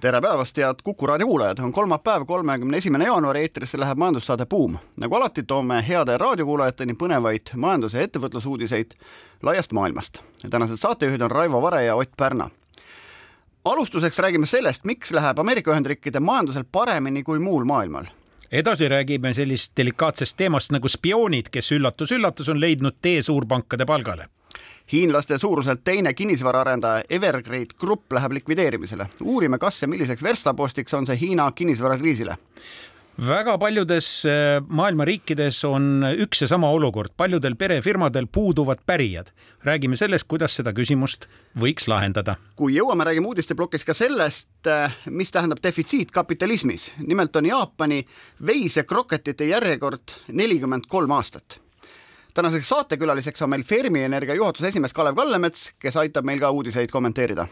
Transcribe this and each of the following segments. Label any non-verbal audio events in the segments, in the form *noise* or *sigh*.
tere päevast, head Kuku raadio kuulajad, on kolmapäev, kolmekümne esimene jaanuar, eetrisse läheb majandussaade Buum. nagu alati, toome heade raadiokuulajateni põnevaid majandus- ja ettevõtlusuudiseid laiast maailmast. tänased saatejuhid on Raivo Vare ja Ott Pärna. alustuseks räägime sellest, miks läheb Ameerika Ühendriikide majandusel paremini kui muul maailmal edasi räägime sellist delikaatsest teemast nagu spioonid, kes üllatus-üllatus on leidnud tee suurpankade palgale hiinlaste suuruselt teine kinnisvaraarendaja Evergrande Group läheb likvideerimisele. uurime, kas ja milliseks verstapostiks on see Hiina kinnisvarakriisile väga paljudes äh, maailma riikides on üks ja sama olukord, paljudel perefirmadel puuduvad pärijad. räägime sellest, kuidas seda küsimust võiks lahendada. kui jõuame, räägime uudisteplokis ka sellest, äh, mis tähendab defitsiit kapitalismis. nimelt on Jaapani veisekroketite järjekord nelikümmend kolm aastat tänaseks saatekülaliseks on meil Fermi Energia juhatuse esimees Kalev Kallemets, kes aitab meil ka uudiseid kommenteerida.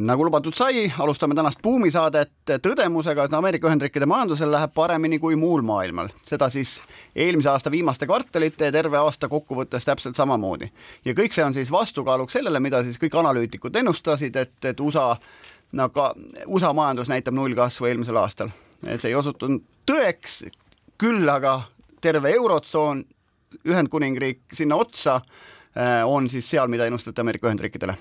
nagu lubatud sai, alustame tänast buumisaadet tõdemusega, et Ameerika Ühendriikide majandusel läheb paremini kui muul maailmal. seda siis eelmise aasta viimaste kvartalite ja terve aasta kokkuvõttes täpselt samamoodi. ja kõik see on siis vastukaaluks sellele, mida siis kõik analüütikud ennustasid, et, et USA no ka USA majandus näitab nullkasvu eelmisel aastal, et see ei osutunud tõeks, küll aga terve Eurotsoon, Ühendkuningriik sinna otsa äh, on siis seal, mida ennustati Ameerika Ühendriikidele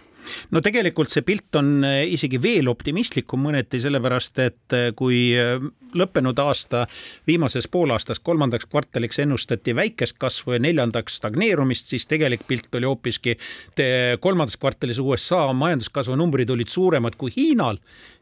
no tegelikult see pilt on äh, isegi veel optimistlikum mõneti, sellepärast et äh, kui äh, lõppenud aasta viimases poolaastas kolmandaks kvartaliks ennustati väikest kasvu ja neljandaks stagneerumist, siis tegelik pilt oli hoopiski kolmandas kvartalis USA majanduskasvu numbrid olid suuremad kui Hiinal,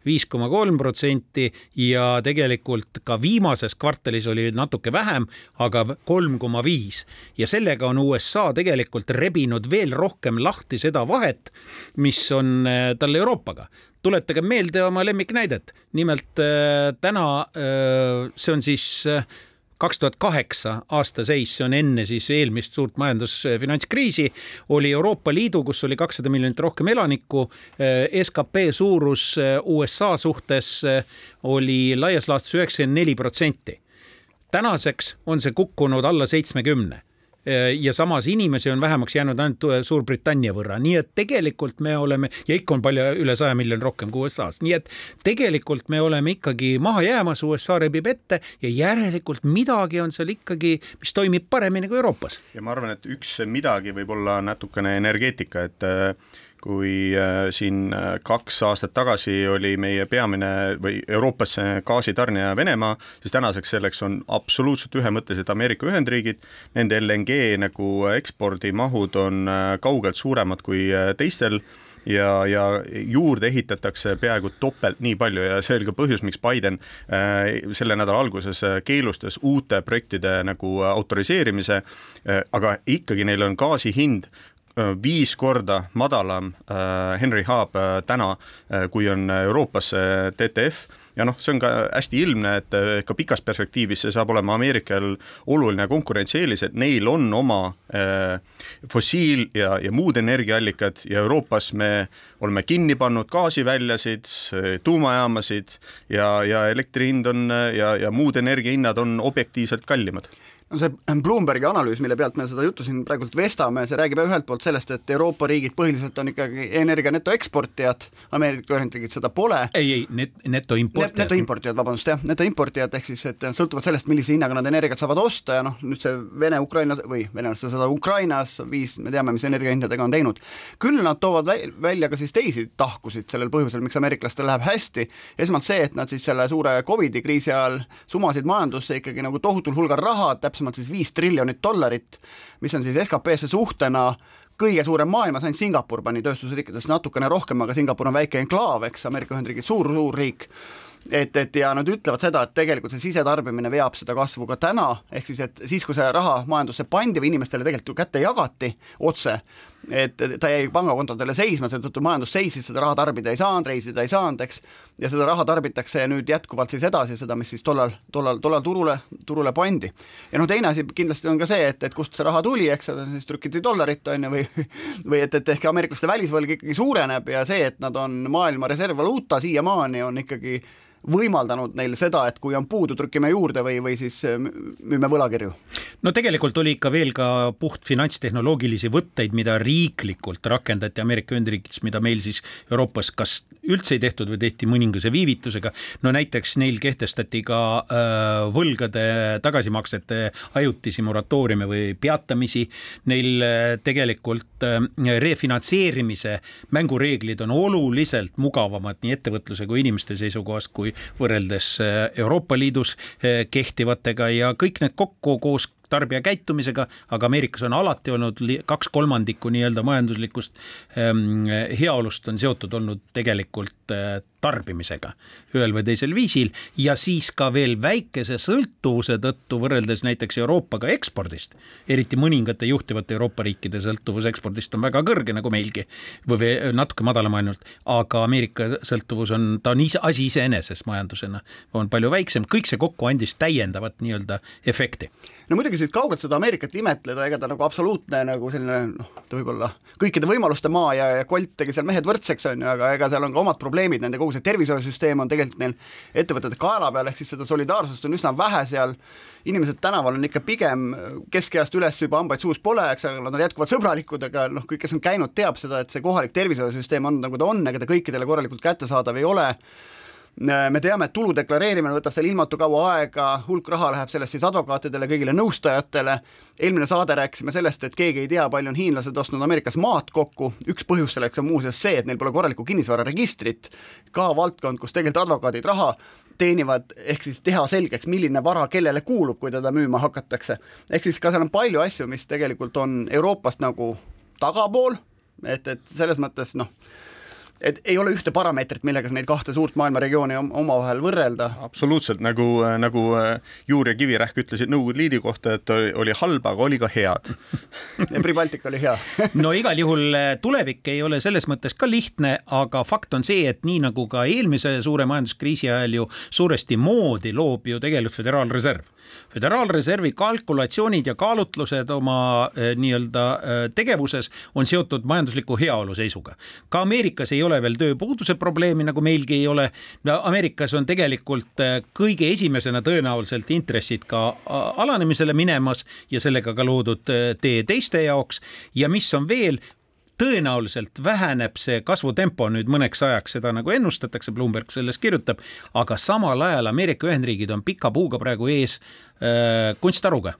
viis koma kolm protsenti ja tegelikult ka viimases kvartalis oli natuke vähem, aga kolm koma viis. Ja sellega on USA tegelikult rebinud veel rohkem lahti seda vahet, mis on äh, tal Euroopaga. tuletage meelde oma lemmiknäidet, nimelt äh, täna äh, see on siis kaks tuhat kaheksa aasta seis, see on enne siis eelmist suurt majandusfinantskriisi, oli Euroopa Liidu, kus oli kakssada miljonit rohkem elanikku, skp suurus USA suhtes oli laias laastus üheksakümmend neli protsenti. tänaseks on see kukkunud alla seitsmekümne ja samas inimesi on vähemaks jäänud ainult äh, Suurbritannia võrra, nii et tegelikult me oleme ja ikka on palju üle saja miljoni rohkem kui USA-s, nii et tegelikult me oleme ikkagi maha jäämas, USA rebib ette ja järelikult midagi on seal ikkagi, mis toimib paremini kui Euroopas. ja ma arvan, et üks midagi võib olla natukene energeetika, et äh, kui äh, siin äh, kaks aastat tagasi oli meie peamine või Euroopasse gaasitarnija Venemaa, siis tänaseks selleks on absoluutselt ühemõtteliselt Ameerika Ühendriigid, nende LNG nagu ekspordimahud on äh, kaugelt suuremad kui teistel ja, ja juurde ehitatakse peaaegu topelt nii palju ja see oli ka põhjus, miks Biden äh, selle nädala alguses keelustas uute projektide nagu autoriseerimise. Äh,, aga ikkagi neil on gaasi hind viis korda madalam äh, Henry Hub äh, täna, kui on Euroopas TTF ja noh, see on ka hästi ilmne, et ka pikas perspektiivis see saab olema Ameerikal oluline konkurentsieelis, et neil on oma fossiil- ja, ja muud energiaallikad ja Euroopas me oleme kinni pannud gaasiväljasid, tuumajaamasid ja, ja elektri hind on ja, ja muud energiahinnad on objektiivselt kallimad no see Bloombergi analüüs, mille pealt me seda juttu siin praegult vestame, see räägib ühelt poolt sellest, et Euroopa riigid põhiliselt on ikkagi energia netoeksportijad, Ameerika Ühendriigid seda pole. ei, ei, net-, netoimportijad Net,. netoimportijad, vabandust, jah, netoimportijad ehk siis, et sõltuvalt sellest, millise hinnaga nad energiat saavad osta ja noh, nüüd see Vene-Ukraina või venelaste sõda Ukrainas viis, me teame, mis energiahindadega on teinud. küll nad toovad välja ka siis teisi tahkusid sellel põhjusel, miks ameeriklastel läheb hästi. esmalt see, et nad siis selle suure Covidi kriisi ajal sumasid majandusse ikkagi nagu tohutul hulgal raha, täpsemalt siis viis triljonit dollarit, mis on siis SKP-sse suhtena kõige suurem maailmas, ainult Singapur pani tööstusriikides natukene rohkem, aga Singapur on väike enklaav, eks, Ameerika Ühendriigid suur, suur riik. Et, et ja nad ütlevad seda, et tegelikult see sisetarbimine veab seda kasvu ka täna, ehk siis, et siis, kui see raha majandusse pandi või inimestele tegelikult ju kätte jagati otse, et ta jäi pangakontodele seisma, seetõttu majandus seisis, seda raha tarbida ei saanud, reisida ei saanud, eks, ja seda raha tarbitakse nüüd jätkuvalt siis edasi, seda, mis siis tollal, tollal, tollal turule, turule pandi. ja noh, teine asi kindlasti on ka see, et, et kust see raha tuli, eks, siis trükiti dollarit, on ju, või või et, et ehk ameeriklaste välisvõlg ikkagi suureneb ja see, et nad on maailma reservvaluuta siiamaani, on ikkagi võimaldanud neil seda, et kui on puudu, trükime juurde või, või siis äh, müüme võlakirju? no tegelikult oli ikka veel ka puht finantstehnoloogilisi võtteid, mida riiklikult rakendati Ameerika Ühendriikides, mida meil siis Euroopas kas üldse ei tehtud või tehti mõningase viivitusega. no näiteks neil kehtestati ka äh, võlgade tagasimaksete ajutisi moratooriume või peatamisi. Neil äh, tegelikult refinantseerimise mängureeglid on oluliselt mugavamad nii ettevõtluse kui inimeste seisukohast kui võrreldes äh, Euroopa Liidus äh, kehtivatega ja kõik need kokku koos tarbija käitumisega, aga Ameerikas on alati olnud kaks kolmandikku nii-öelda majanduslikust ähm, heaolust on seotud olnud tegelikult äh, tarbimisega ühel või teisel viisil ja siis ka veel väikese sõltuvuse tõttu võrreldes näiteks Euroopaga ekspordist, eriti mõningate juhtivate Euroopa riikide sõltuvus ekspordist on väga kõrge, nagu meilgi, või natuke madalam ainult, aga Ameerika sõltuvus on, ta on ise, asi iseeneses majandusena, on palju väiksem, kõik see kokku andis täiendavat nii-öelda efekti. no muidugi siit kaugelt seda Ameerikat imetleda, ega ta nagu absoluutne nagu selline noh, ta võib olla kõikide võimaluste maa ja, ja Colt tegi seal mehed võrdseks, on ju, aga ega seal on ka omad probleemid nende kogu see tervishoiusüsteem on tegelikult neil ettevõtete kaela peal, ehk siis seda solidaarsust on üsna vähe seal, inimesed tänaval on ikka pigem keskeast üles juba hambaid suus pole, eks, aga nad on jätkuvalt sõbralikud, aga noh, kõik, kes on käinud, teab seda, et see kohalik tervishoiusüsteem on nagu ta on, ega ta kõikidele korralikult kättesaadav ei ole me teame, et tulu deklareerimine võtab seal ilmatu kaua aega, hulk raha läheb sellest siis advokaatidele, kõigile nõustajatele. eelmine saade rääkisime sellest, et keegi ei tea, palju on hiinlased ostnud Ameerikas maad kokku, üks põhjus selleks on muuseas see, et neil pole korralikku kinnisvararegistrit, ka valdkond, kus tegelikult advokaadid raha teenivad, ehk siis teha selgeks, milline vara kellele kuulub, kui teda müüma hakatakse. ehk siis ka seal on palju asju, mis tegelikult on Euroopast nagu tagapool, et, et selles mõttes noh et ei ole ühte parameetrit, millega neid kahte suurt maailma regiooni omavahel võrrelda. absoluutselt, nagu, nagu äh, Juur ja Kivirähk ütlesid Nõukogude Liidu kohta, et oli halb, aga oli ka head. *laughs* Ja Pribaltika oli hea. *laughs* No igal juhul äh, tulevik ei ole selles mõttes ka lihtne, aga fakt on see, et nii nagu ka eelmise suure majanduskriisi ajal ju suuresti moodi loob ju tegelikult Föderaalreserv föderaalreservi kalkulatsioonid ja kaalutlused oma eh, nii-öelda eh, tegevuses on seotud majandusliku heaolu seisuga. ka Ameerikas ei ole veel tööpuuduse probleemi, nagu meilgi ei ole. Ameerikas on tegelikult eh, kõige esimesena tõenäoliselt intressid ka alanemisele minemas ja sellega ka loodud tee teiste jaoks ja mis on veel, tõenäoliselt väheneb see kasvutempo nüüd mõneks ajaks, seda nagu ennustatakse, Bloomberg sellest kirjutab, aga samal ajal Ameerika Ühendriigid on pika puuga praegu ees äh, kunstaruga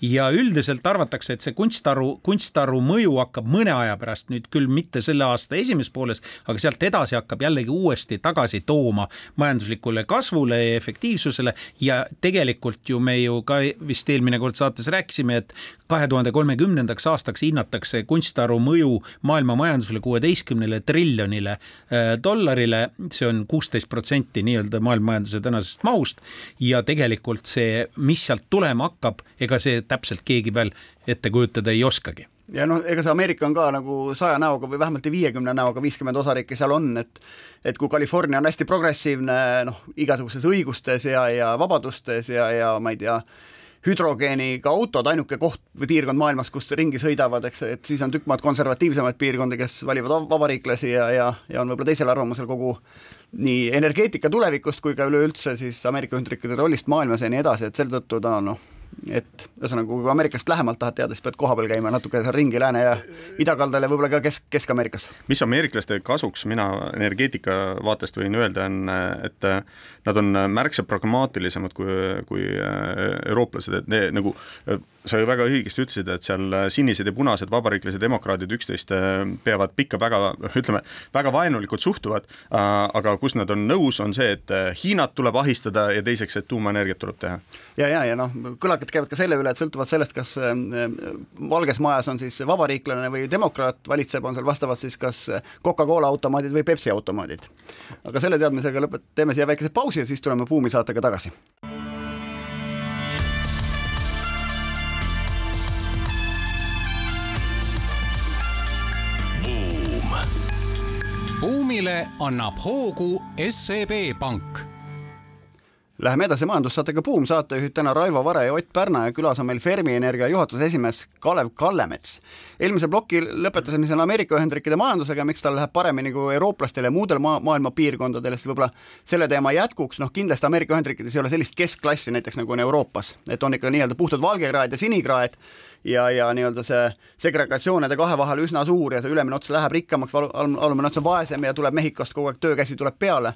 ja üldiselt arvatakse, et see kunstaru, kunstaru mõju hakkab mõne aja pärast nüüd küll mitte selle aasta esimeses pooles, aga sealt edasi hakkab jällegi uuesti tagasi tooma majanduslikule kasvule ja efektiivsusele. Ja tegelikult ju me ju ka vist eelmine kord saates rääkisime, et kahe tuhande kolmekümnendaks aastaks hinnatakse kunstaru mõju maailma majandusele kuueteistkümnele triljonile äh, dollarile, see on kuusteist protsenti nii-öelda maailma majanduse tänasest mahust. Ja tegelikult see, mis sealt tulema hakkab, ega see täpselt keegi veel ette kujutada ei oskagi. Ja noh, ega see Ameerika on ka nagu saja näoga või vähemalt viiekümne näoga, viiskümmend osariiki seal on, et et kui California on hästi progressiivne noh, igasugustes õigustes ja, ja vabadustes ja, ja ma ei tea, hüdrogeeniga autod ainuke koht või piirkond maailmas, kus ringi sõidavad, eks, et siis on tükk maad konservatiivsemaid piirkondi, kes valivad vabariiklasi ja, ja, ja on võib-olla teisel arvamusel kogu nii energeetika tulevikust kui ka üleüldse siis Ameerika Ühendriikide rollist maailmas ja nii edasi, et selle tõttu ta noh, et ühesõnaga, kui Ameerikast lähemalt tahad teada, siis pead kohapeal käima natuke seal ringi lääne ja idakaldal ja võib-olla ka Kesk, Kesk-Ameerikas. mis ameeriklaste kasuks mina energeetika vaatest võin öelda, on, et nad on märksa pragmaatilisemad kui, kui eurooplased, et ne, nagu sa ju väga õigesti ütlesid, et seal sinised ja punased vabariiklased demokraadid üksteist peavad pikka väga, ütleme, väga vaenulikult suhtuvad, aga kus nad on nõus, on see, et Hiinat tuleb ahistada ja teiseks, et tuumaenergiat tuleb teha. ja, ja, ja noh, kõlakad käivad ka selle üle, et sõltuvalt sellest, kas Valges Majas on siis vabariiklane või demokraat valitseb, on seal vastavalt siis kas Coca-Cola automaadid või Pepsi automaadid. aga selle teadmisega lõpet-, teeme siia väikese pausi ja siis tuleme Buumi saatega tagasi buumile annab hoogu SEB Pank Läheme edasi majandussaatega Buum, saatejuhid täna Raivo Vare ja Ott Pärna ja külas on meil Fermi Energia juhatuse esimees Kalev Kallemets. eelmise ploki lõpetasime siin Ameerika Ühendriikide majandusega, miks tal läheb paremini kui eurooplastel ja muudel maa, maailma piirkondadel, siis võib-olla selle teema jätkuks, noh kindlasti Ameerika Ühendriikides ei ole sellist keskklassi näiteks nagu on Euroopas, et on ikka nii-öelda puhtad valgekraed ja sinikraed ja, ja nii-öelda see segregatsioon nende kahe vahel üsna suur ja see ülemine ots läheb rikkamaks, alumine ots on vaesem ja tuleb Mehhikost kogu aeg töökäsi tuleb peale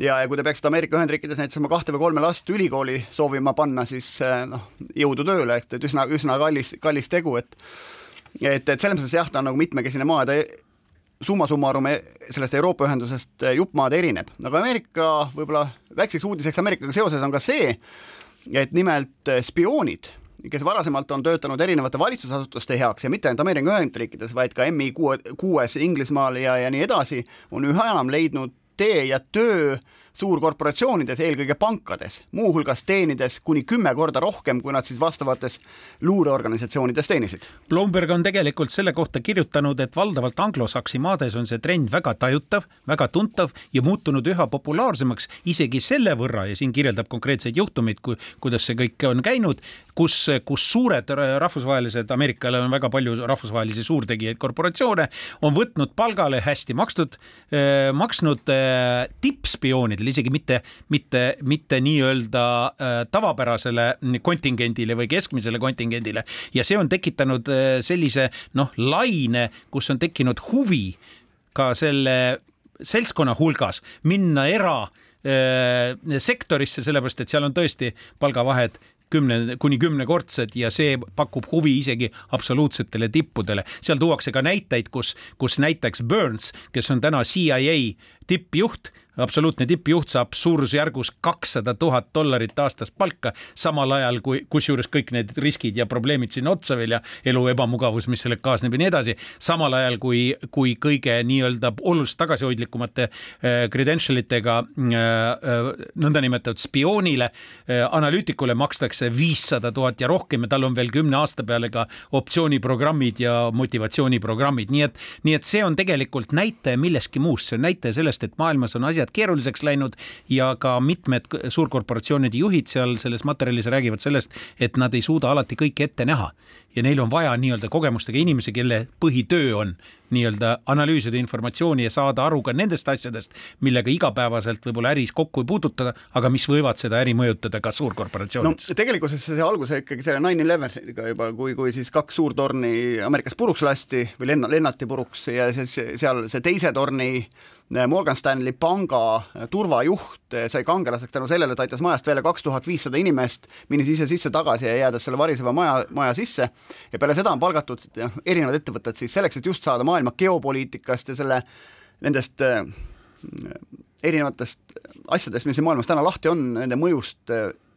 ja, ja kui te peaksite Ameerika Ühendriikides näiteks oma kahte või kolme last ülikooli soovima panna, siis eh, noh, jõudu tööle, et, et üsna, üsna kallis, kallis tegu, et et, et selles mõttes jah, ta on nagu mitmekesine maa, ta summa summarum e-, sellest Euroopa ühendusest eh, juppmaad erineb, aga Ameerika võib-olla väikseks uudiseks Ameerikaga seoses on ka see, et nimelt eh, spioonid, kes varasemalt on töötanud erinevate valitsusasutuste heaks ja mitte ainult Ameerika Ühendriikides, vaid ka MI kuue, kuues Inglismaal ja, ja nii edasi, on üha enam leidnud tee ja töö suurkorporatsioonides, eelkõige pankades, muuhulgas teenides kuni kümme korda rohkem, kui nad siis vastavates luureorganisatsioonides teenisid. Bloomberg on tegelikult selle kohta kirjutanud, et valdavalt anglosaksi maades on see trend väga tajutav, väga tuntav ja muutunud üha populaarsemaks isegi selle võrra ja siin kirjeldab konkreetseid juhtumeid, kui, kuidas see kõik on käinud, kus, kus suured rahvusvahelised, Ameerikal on väga palju rahvusvahelisi suurtegijaid, korporatsioone, on võtnud palgale hästi makstud, eh, maksnud eh, tippspioonidele, isegi mitte, mitte, mitte nii-öelda eh, tavapärasele kontingendile või keskmisele kontingendile ja see on tekitanud sellise noh, laine, kus on tekkinud huvi ka selle seltskonna hulgas minna era sektorisse, sellepärast et seal on tõesti palgavahed kümne kuni kümnekordsed ja see pakub huvi isegi absoluutsetele tippudele. seal tuuakse ka näiteid, kus, kus näiteks Burns, kes on täna CIA tippjuht, absoluutne tippjuht saab suurusjärgus kakssada tuhat dollarit aastas palka, samal ajal kui, kusjuures kõik need riskid ja probleemid sinna otsa veel ja elu ebamugavus, mis sellega kaasneb ja nii edasi, samal ajal kui, kui kõige nii-öelda oluliselt tagasihoidlikumate äh, credential itega äh, äh, nõndanimetatud spioonile analüütikule makstakse viissada tuhat ja rohkem ja tal on veel kümne aasta peale ka optsiooniprogrammid ja motivatsiooniprogrammid, nii et, nii et see on tegelikult näitaja millestki muust, see on näitaja sellest, et maailmas on asjad keeruliseks läinud ja ka mitmed suurkorporatsioonide juhid seal selles materjalis räägivad sellest, et nad ei suuda alati kõike ette näha ja neil on vaja nii-öelda kogemustega inimesi, kelle põhitöö on nii-öelda analüüsida informatsiooni ja saada aru ka nendest asjadest, millega igapäevaselt võib-olla äris kokku ei puututa, aga mis võivad seda äri mõjutada ka suurkorporatsioonides. no tegelikkuses see alguse ikkagi selle nine eleven'iga juba, kui, kui siis kaks suurtorni Ameerikas puruks lasti või lenna, lennati puruks ja siis seal see teise torni Morgan Stanley panga turvajuht sai kangelaseks tänu sellele, et aitas majast välja kaks tuhat viissada inimest, minnes ise sisse tagasi ja jäädes selle variseva maja, maja sisse. ja peale seda on palgatud jah, erinevad ettevõtted siis selleks, et just saada maailma geopoliitikast ja selle, nendest erinevatest asjadest, mis siin maailmas täna lahti on, nende mõjust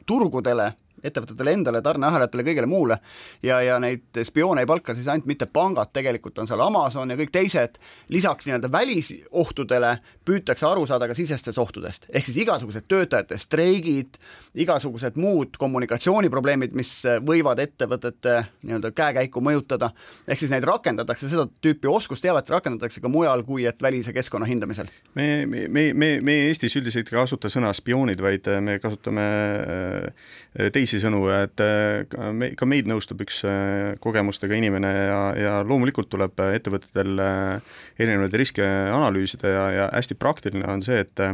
turgudele ettevõtetele endale, tarneahelatele, kõigele muule. Ja, ja neid spioone ei palka siis ainult mitte pangad, tegelikult on seal Amazon ja kõik teised, lisaks nii-öelda välisohtudele püütakse aru saada ka sisestest ohtudest, ehk siis igasugused töötajate streigid, igasugused muud kommunikatsiooniprobleemid, mis võivad ettevõtete nii-öelda käekäiku mõjutada, ehk siis neid rakendatakse, seda tüüpi oskusteavet rakendatakse ka mujal kui et välise keskkonna hindamisel. me, me, me, me, Eestis üldiselt ei kasuta sõna spioonid, vaid me kasutame äh, teisi teisisõnu, et äh, me, ka meid nõustub üks äh, kogemustega inimene ja, ja loomulikult tuleb ettevõtetel äh, erinevaid riske analüüsida ja, ja hästi praktiline on see, et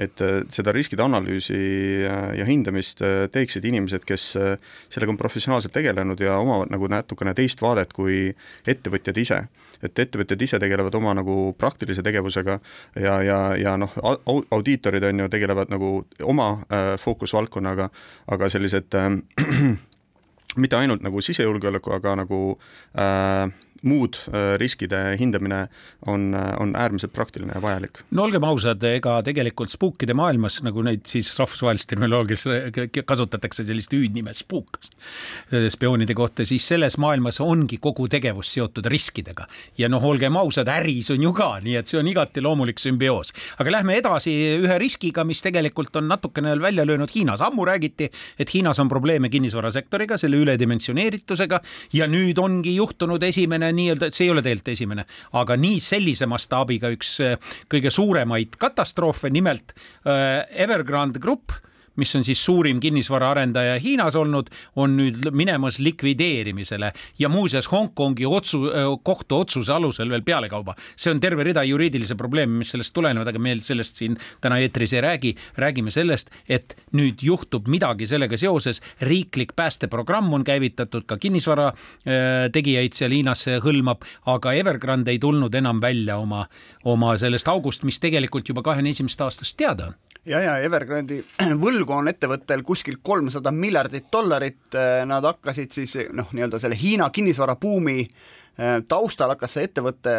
et seda riskide analüüsi ja hindamist teeksid inimesed, kes sellega on professionaalselt tegelenud ja omavad nagu natukene teist vaadet kui ettevõtjad ise. Et ettevõtjad ise tegelevad oma nagu praktilise tegevusega ja, ja, ja noh, audiitorid on ju, tegelevad nagu oma äh, fookusvaldkonnaga, aga sellised äh, *clears throat* mitte ainult nagu sisejulgeoleku, aga nagu äh, muud äh, riskide hindamine on, äh, on äärmiselt praktiline ja vajalik. no olgem ausad, ega tegelikult spuukide maailmas, nagu neid siis rahvusvahelises terminoloogias kasutatakse sellist hüüdnime spuuk spioonide kohta, siis selles maailmas ongi kogu tegevus seotud riskidega. ja noh, olgem ausad, äris on ju ka, nii et see on igati loomulik sümbioos. aga lähme edasi ühe riskiga, mis tegelikult on natukene välja löönud Hiinas. ammu räägiti, et Hiinas on probleeme kinnisvarasektoriga, selle üledimensioneeritusega ja nüüd ongi juhtunud esimene nii-öelda, see ei ole tegelikult esimene, aga nii sellise mastaabiga üks äh, kõige suuremaid katastroofe, nimelt äh, Evergrande Grupp mis on siis suurim kinnisvaraarendaja Hiinas olnud, on nüüd minemas likvideerimisele ja muuseas Hongkongi otsu, kohtuotsuse alusel veel pealekauba. see on terve rida juriidilisi probleeme, mis sellest tulenevad, aga me sellest siin täna eetris ei räägi. räägime sellest, et nüüd juhtub midagi sellega seoses, riiklik päästeprogramm on käivitatud, ka kinnisvara tegijaid seal Hiinas hõlmab, aga Evergrande ei tulnud enam välja oma, oma sellest august, mis tegelikult juba kahekümne esimesest aastast teada on ja, ja *clears throat* Evergrandi võlgu on ettevõttel kuskil kolmsada miljardit dollarit, nad hakkasid siis noh, nii-öelda selle Hiina kinnisvarabuumi eh, taustal hakkas see ettevõte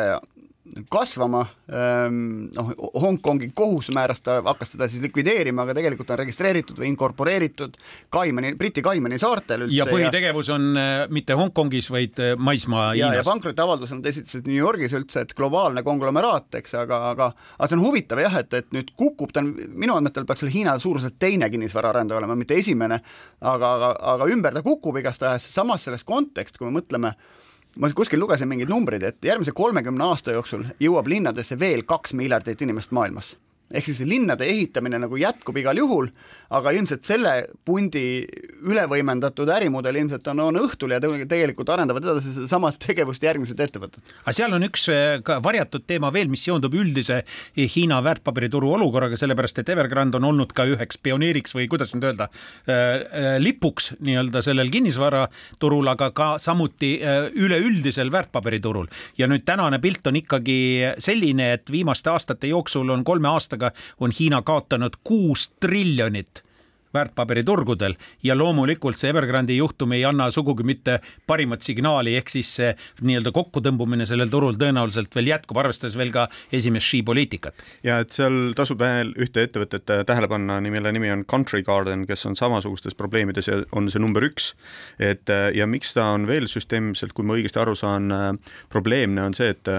kasvama, ehm, noh, Hongkongi kohus määras ta, hakkas teda siis likvideerima, aga tegelikult on registreeritud või inkorporeeritud Kaimani, Briti Kaimani saartel üldse. ja põhitegevus on äh, mitte Hongkongis, vaid äh, maismaa ja, ja pankrotiavalduse nad esitasid New Yorgis üldse, et globaalne konglomeraat, eks, aga, aga aga see on huvitav jah, et, et nüüd kukub, ta minu andmetel peaks seal Hiina suuruselt teine kinnisvaraarendaja olema, mitte esimene, aga, aga, aga ümber ta kukub igastahes, samas selles kontekst, kui me mõtleme ma kuskil lugesin mingeid numbreid, et järgmise kolmekümne aasta jooksul jõuab linnadesse veel kaks miljardit inimest maailmas ehk siis linnade ehitamine nagu jätkub igal juhul, aga ilmselt selle pundi ülevõimendatud ärimudel ilmselt on, on õhtul ja tegelikult arendavad edasi sedasama tegevust järgmised ettevõtted. aga seal on üks eh, ka varjatud teema veel, mis seondub üldise Hiina väärtpaberituru olukorraga, sellepärast et Evergrande on olnud ka üheks pioneeriks või kuidas nüüd öelda, eh, eh, lipuks nii-öelda sellel kinnisvaraturul, aga ka samuti üleüldisel väärtpaberiturul. ja nüüd tänane pilt on ikkagi selline, et viimaste aastate jooksul on kolme aastaga aastaga on Hiina kaotanud kuus triljonit väärtpaberiturgudel ja loomulikult see Evergrandi juhtum ei anna sugugi mitte parimat signaali, ehk siis see nii-öelda kokkutõmbumine sellel turul tõenäoliselt veel jätkub, arvestades veel ka esimest Xi poliitikat. ja et seal tasub veel ühte ettevõtet tähele panna, mille nimi on Country Garden, kes on samasugustes probleemides ja on see number üks. et ja miks ta on veel süsteemselt, kui ma õigesti aru saan, probleemne on see, et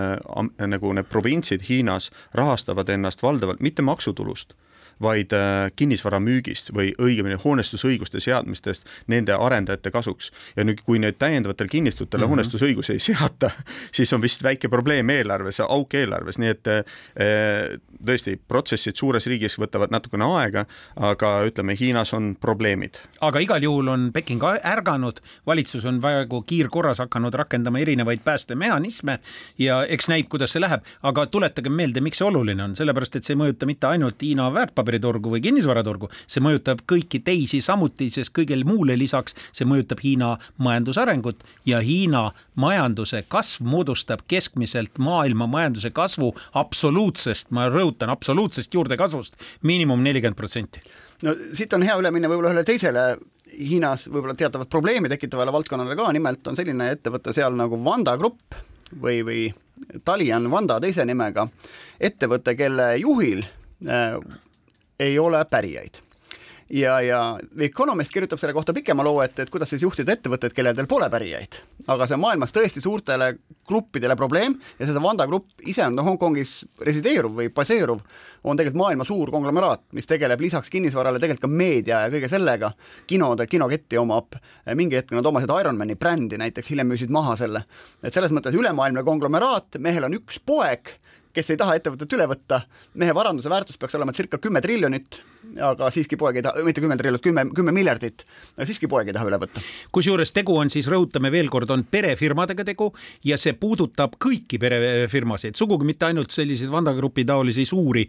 nagu need provintsid Hiinas rahastavad ennast valdavalt mitte maksutulust vaid äh, kinnisvara müügist või õigemini hoonestusõiguste seadmistest nende arendajate kasuks. ja nüüd, kui nüüd täiendavatel kinnistutele mm -hmm. hoonestusõigusi ei seata, *laughs* siis on vist väike probleem eelarves, auk eelarves, nii et äh, tõesti, protsessid suures riigis võtavad natukene aega, aga ütleme, Hiinas on probleemid. aga igal juhul on Peking ärganud, valitsus on praegu kiirkorras hakanud rakendama erinevaid päästemehhanisme ja eks näib, kuidas see läheb, aga tuletage meelde, miks see oluline on, sellepärast et see ei mõjuta mitte ainult Hiina väärtpabereid, väärtpaberiturgu või kinnisvaraturgu, see mõjutab kõiki teisi samuti, sest kõigele muule lisaks see mõjutab Hiina majandusarengut ja Hiina majanduse kasv moodustab keskmiselt maailma majanduse kasvu absoluutsest, ma rõhutan, absoluutsest juurdekasvust miinimum nelikümmend protsenti. no siit on hea üle minna võib-olla ühele teisele Hiinas võib-olla teatavat probleemi tekitavale valdkonnale ka, nimelt on selline ettevõte seal nagu Vanda Grupp või, või Talian Vanda teise nimega, ettevõte, kelle juhil äh, ei ole pärijaid ja, ja The Economist kirjutab selle kohta pikema loo, et, et kuidas siis juhtida ettevõtteid, kellel pole pärijaid. aga see on maailmas tõesti suurtele gruppidele probleem ja seda Vanda Grupp ise on Hongkongis resideeruv või baseeruv, on tegelikult maailma suur konglomeraat, mis tegeleb lisaks kinnisvarale tegelikult ka meedia ja kõige sellega. kinode, kinoketti omab, mingi hetk nad omasid Ironmani brändi näiteks, hiljem müüsid maha selle. et selles mõttes ülemaailmne konglomeraat, mehel on üks poeg kes ei taha ettevõtet üle võtta, mehe varanduse väärtus peaks olema circa kümme triljonit, aga siiski poeg ei taha, mitte kümme triljonit, kümme, kümme miljardit, siiski poeg ei taha üle võtta. kusjuures tegu on siis, rõhutame veel kord, on perefirmadega tegu ja see puudutab kõiki perefirmasid, sugugi mitte ainult selliseid Vanda Grupi taolisi suuri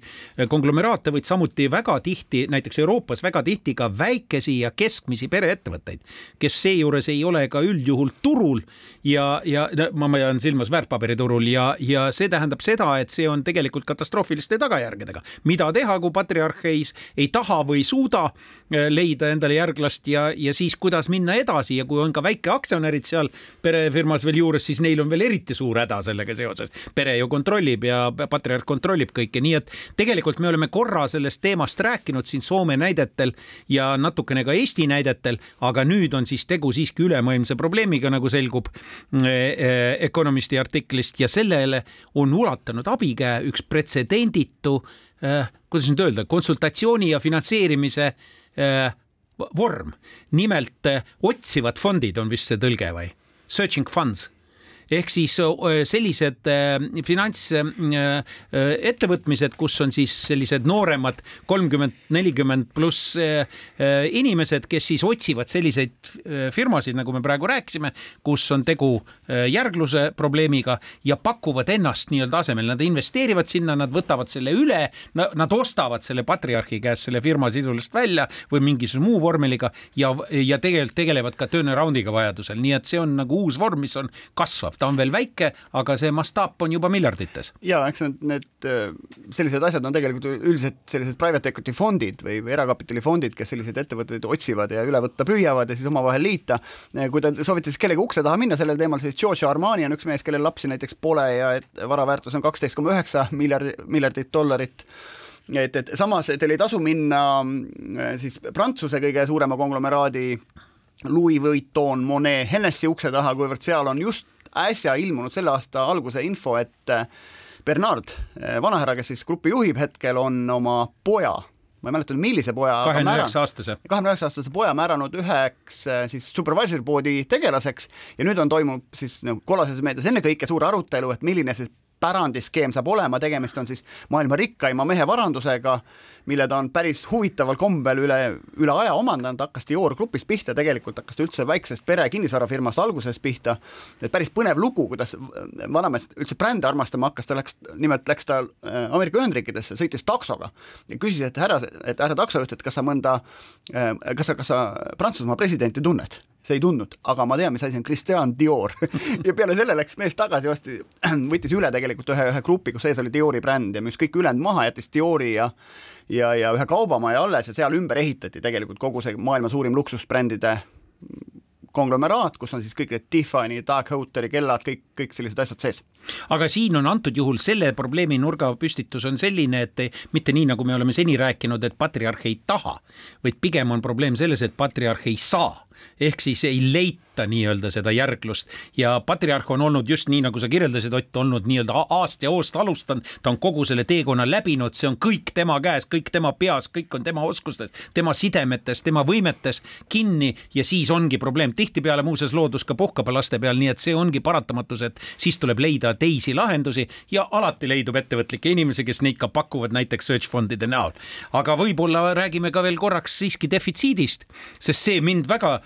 konglomeraate, vaid samuti väga tihti, näiteks Euroopas väga tihti ka väikesi ja keskmisi pereettevõtteid, kes seejuures ei ole ka üldjuhul turul ja, ja ma pean silmas väärtpaberiturul ja, ja see tähendab seda, et see on tegelikult katastroofiliste tagajärgedega. mida teha, kui patriarh ei, ei taha või ei suuda äh, leida endale järglast ja, ja siis kuidas minna edasi ja kui on ka väikeaktsionärid seal perefirmas veel juures, siis neil on veel eriti suur häda sellega seoses. pere ju kontrollib ja patriarh kontrollib kõike, nii et tegelikult me oleme korra sellest teemast rääkinud siin Soome näidetel ja natukene ka Eesti näidetel, aga nüüd on siis tegu siiski ülemaailmse probleemiga, nagu selgub äh, äh, Economisti artiklist ja sellele on ulatanud abi abikäe, üks pretsedenditu äh,, kuidas nüüd öelda, konsultatsiooni ja finantseerimise äh, vorm. nimelt äh, otsivad fondid on vist see tõlge või? Searching funds ehk siis sellised finantsettevõtmised, kus on siis sellised nooremad kolmkümmend, nelikümmend pluss inimesed, kes siis otsivad selliseid firmasid, nagu me praegu rääkisime, kus on tegu järgluse probleemiga ja pakuvad ennast nii-öelda asemel, nad investeerivad sinna, nad võtavad selle üle, nad ostavad selle patriarhi käest selle firma sisuliselt välja või mingisuguse muu vormeliga ja, ja tegelikult tegelevad ka turnaround'iga vajadusel, nii et see on nagu uus vorm, mis on kasvav, ta on veel väike, aga see mastaap on juba miljardites. ja eks need, need äh, sellised asjad on tegelikult üldiselt sellised private equity fondid või, või erakapitali fondid, kes selliseid ettevõtteid otsivad ja üle võtta püüavad ja siis omavahel liita. Äh, kui te soovite siis kellegi ukse taha minna sellel teemal, siis Giorgio Armani on üks mees, kellel lapsi näiteks pole ja et vara väärtus on kaksteist koma üheksa miljardi, miljardit dollarit et, et samas teil ei tasu minna äh, siis Prantsuse kõige suurema konglomeraadi Louis Vuitton, Monet, Hennessy ukse taha, kuivõrd seal on just äsja ilmunud selle aasta alguse info, et äh, Bernard, äh, vanahärra, kes siis gruppi juhib hetkel, on oma poja ma ei mäleta, millise poja. kahekümne üheksa aastase. kahekümne üheksa aastase poja määranud üheks siis supervisor board'i tegelaseks ja nüüd on toimunud siis nagu kollases meedias ennekõike suur arutelu, et milline see pärandiskeem saab olema, tegemist on siis maailma rikkaima mehe varandusega, mille ta on päris huvitaval kombel üle, üle aja omandanud, hakkas Dior grupist pihta, tegelikult hakkas ta üldse väiksest pere kinnisvarafirmast alguses pihta, et päris põnev lugu, kuidas vanamees üldse brände armastama hakkas, ta läks, nimelt läks ta äh, Ameerika Ühendriikidesse, sõitis taksoga ja küsis, et härra, et härra taksojuht, et kas sa mõnda, äh, kas sa, kas sa Prantsusmaa presidenti tunned see ei tundnud, aga ma tean, mis asi on Christian Dior *laughs* ja peale selle läks mees tagasi, osti, *clears throat* võttis üle tegelikult ühe, ühe grupi, kus sees oli Diori bränd ja müüs kõik ülejäänud maha, jättis Diori ja ja, ja ühe kaubamaja alles ja seal ümber ehitati tegelikult kogu see maailma suurim luksusbrändide konglomeraat, kus on siis kõik need Tiffany, Dark Hoteli kellad, kõik, kõik sellised asjad sees. Aga siin on antud juhul selle probleemi nurgapüstitus on selline, et mitte nii, nagu me oleme seni rääkinud, et patriarh ei taha, vaid pigem on probleem selles, et patriarh ei saa. Ehk siis ei leita nii-öelda seda järglust. Ja patriarh on olnud just nii, nagu sa kirjeldasid, Ott, olnud nii-öelda aast ja hoost alustanud, ta on kogu selle teekonna läbinud, see on kõik tema käes, kõik tema peas, kõik on tema oskustes, tema sidemetes, tema võimetes kinni. Ja siis ongi probleem. tihtipeale muuseas loodus ka puhkab laste peal, nii et see ongi paratamatus, et siis tuleb leida teisi lahendusi ja alati leidub ettevõtlikke inimesi, kes neid ka pakuvad näiteks search fondide näol. aga võib-olla räägime ka veel korraks siiski defitsiidist, sest see mind väga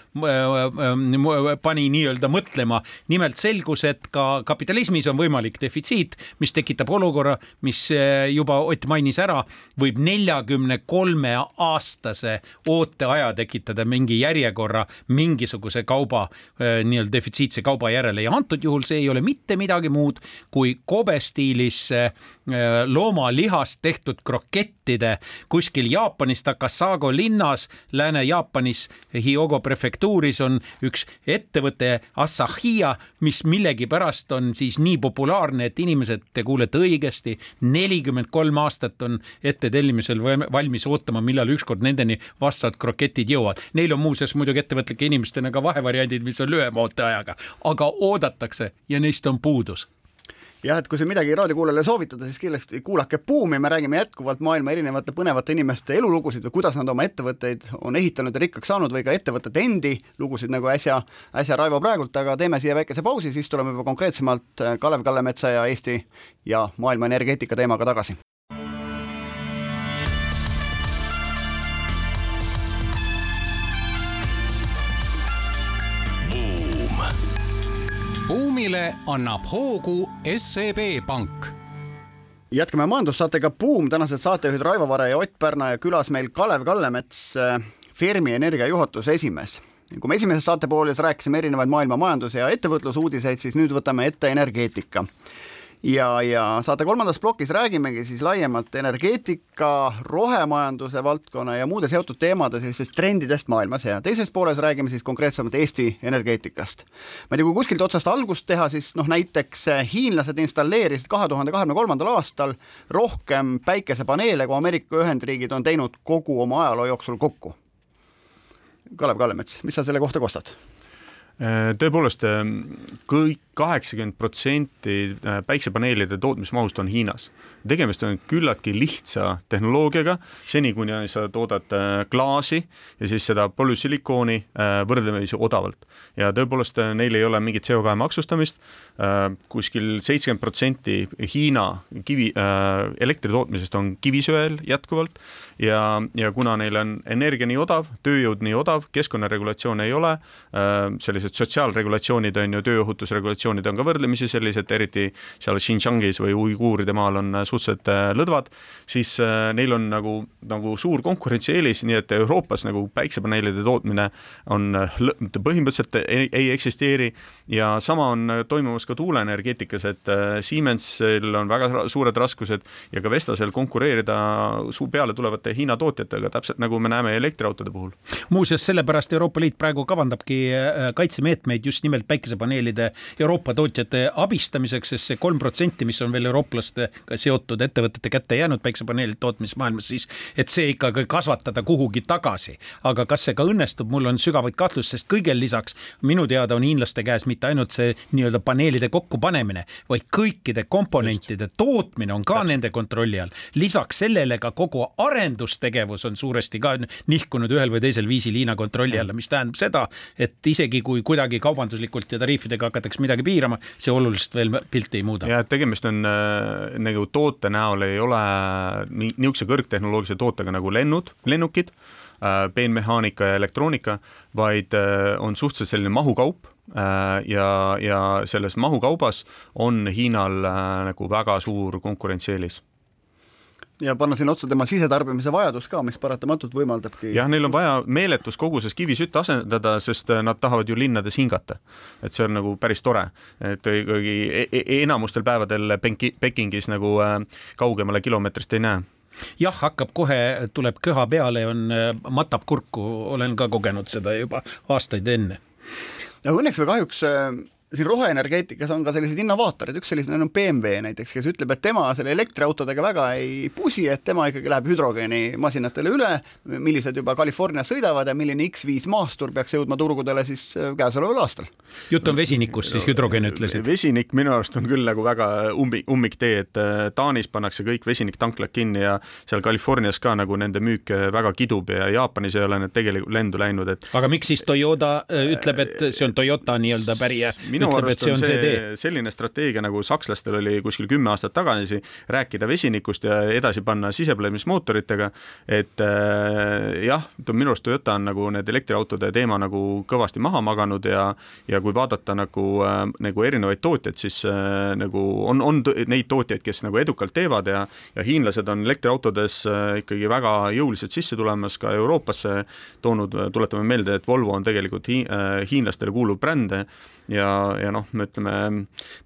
pani nii-öelda mõtlema. nimelt selgus, et ka kapitalismis on võimalik defitsiit, mis tekitab olukorra, mis eh, juba Ott mainis ära, võib neljakümne kolme aastase ooteaja tekitada mingi järjekorra mingisuguse kauba eh, nii-öelda defitsiitse kauba järele ja antud juhul see ei ole mitte midagi muud kui kobestiilis eh, loomalihast tehtud krokettide kuskil Jaapanis Takasago linnas, Lääne-Jaapanis Hyogo prefektuuris on üks ettevõte Asahia, mis millegipärast on siis nii populaarne, et inimesed, te kuulete õigesti, nelikümmend kolm aastat on ettetellimisel valmis ootama, millal ükskord nendeni vastavad kroketid jõuavad. Neil on muuseas muidugi ettevõtlike inimestena ka vahevariandid, mis on lühema ooteajaga, aga oodatakse ja neist on puudus jah, et kui siin midagi raadiokuulajale soovitada, siis kindlasti kuulake Buumi, me räägime jätkuvalt maailma erinevate põnevate inimeste elulugusid või kuidas nad oma ettevõtteid on ehitanud ja rikkaks saanud või ka ettevõtete endi lugusid, nagu äsja, äsja Raivo praegult, aga teeme siia väikese pausi, siis tuleme juba konkreetsemalt Kalev Kallemetsa ja Eesti ja maailma energeetika teemaga tagasi. Buumile annab hoogu SEB Pank. Jätkame majandussaatega Buum, tänased saatejuhid Raivo Vare ja Ott Pärna ja külas meil Kalev Kallemets, Fermi Energia juhatuse esimees. kui me esimeses saatepooles rääkisime erinevaid maailma majandus- ja ettevõtlusuudiseid, siis nüüd võtame ette energeetika ja, ja saate kolmandas plokis räägimegi siis laiemalt energeetika, rohemajanduse valdkonna ja muude seotud teemade sellistest trendidest maailmas ja teises pooles räägime siis konkreetsemalt Eesti energeetikast. ma ei tea, kui kuskilt otsast algust teha, siis noh, näiteks hiinlased installeerisid kahe tuhande kahekümne kolmandal aastal rohkem päikesepaneele, kui Ameerika Ühendriigid on teinud kogu oma ajaloo jooksul kokku. Kalev Kallemets, mis sa selle kohta kostad? Äh, tõepoolest kõik kaheksakümmend protsenti äh, päiksepaneelide tootmismahust on Hiinas. tegemist on küllaltki lihtsa tehnoloogiaga, seni kuni sa toodad äh, klaasi ja siis seda polüsülikooni võrdlemisi odavalt. ja tõepoolest neil ei ole mingit CO2 maksustamist, kuskil seitsekümmend protsenti Hiina kivi, elektri tootmisest on kivisöel jätkuvalt ja, ja kuna neil on energia nii odav, tööjõud nii odav, keskkonnaregulatsioone ei ole, sellised sotsiaalregulatsioonid on ju, tööohutusregulatsioonid on ka võrdlemisi sellised, eriti seal Xinjiangis või uiguuride maal on suhteliselt äh, lõdvad, siis äh, neil on nagu, nagu suur konkurentsieelis, nii et Euroopas nagu päiksepaneelide tootmine on äh, põhimõtteliselt ei, ei eksisteeri ja sama on toimumas ka tuuleenergeetikas, et Siemensil on väga suured raskused ja ka Vestasel konkureerida peale tulevate Hiina tootjatega, täpselt nagu me näeme elektriautode puhul. muuseas, sellepärast Euroopa Liit praegu kavandabki kaitsemeetmeid just nimelt päikesepaneelide Euroopa tootjate abistamiseks, sest see kolm protsenti, mis on veel eurooplastega seotud ettevõtete kätte jäänud päikesepaneelide tootmismaailmas, siis et see ikkagi kasvatada kuhugi tagasi. aga kas see ka õnnestub, mul on sügavaid kahtlusi, sest kõigel lisaks minu teada on hiinlaste käes mitte ainult see nii-öelda paneelide kokkupanemine, vaid kõikide komponentide just. tootmine on ka Täpselt. nende kontrolli all. lisaks sellele ka kogu arendustegevus on suuresti ka nihkunud ühel või teisel viisil Hiina kontrolli alla, mis tähendab seda, et isegi kui kuidagi kaubanduslikult ja tariifidega hakatakse midagi piirama, see oluliselt veel pilti ei muuda. ja tegemist on äh, nagu toote näol ei ole nii, niisuguse kõrgtehnoloogilise tootega nagu lennud, lennukid äh,, peenmehaanika ja elektroonika, vaid äh, on suhteliselt selline mahukaup ja, ja selles mahukaubas on Hiinal nagu väga suur konkurentsieelis ja panna sinna otsa tema sisetarbimise vajadus ka, mis paratamatult võimaldabki. jah, neil on vaja meeletus koguses kivisütt asendada, sest äh, nad tahavad ju linnades hingata. et see on nagu päris tore, et ikkagi e-, e-, enamustel päevadel Penki, Pekingis nagu äh, kaugemale kilomeetrist ei näe jah, hakkab kohe, tuleb köha peale, on, äh, matab kurku, olen ka kogenud seda juba aastaid enne. aga õnneks või kahjuks siin roheenergeetikas on ka selliseid innovaatoreid, üks selline on BMW näiteks, kes ütleb, et tema selle elektriautodega väga ei pusi, et tema ikkagi läheb hüdrogeenimasinatele üle, millised juba Californias sõidavad ja milline X5 maastur peaks jõudma turgudele siis äh, käesoleval aastal. jutt on vesinikust siis, hüdrogeen ütlesid? vesinik minu arust on küll nagu väga ummi, ummiktee, et äh, Taanis pannakse kõik vesiniktanklad kinni ja seal Californias ka nagu nende müük äh, väga kidub ja Jaapanis ei ole need tegelikult lendu läinud, et aga miks siis Toyota ütleb, et see on Toyota nii-öelda pärija? Minu arust on see, see selline strateegia, nagu sakslastel oli kuskil kümme aastat tagasi, rääkida vesinikust ja edasi panna sisepõlemismootoritega, et äh, jah, minu arust Toyota on nagu need elektriautode teema nagu kõvasti maha maganud ja ja kui vaadata nagu äh,, nagu erinevaid tootjaid, siis äh, nagu on, on neid tootjaid, kes nagu edukalt teevad ja ja hiinlased on elektriautodes äh, ikkagi väga jõuliselt sisse tulemas ka Euroopasse toonud, tuletame meelde, et Volvo on tegelikult hi, äh, hiinlastele kuuluv bränd ja, ja noh, me ütleme,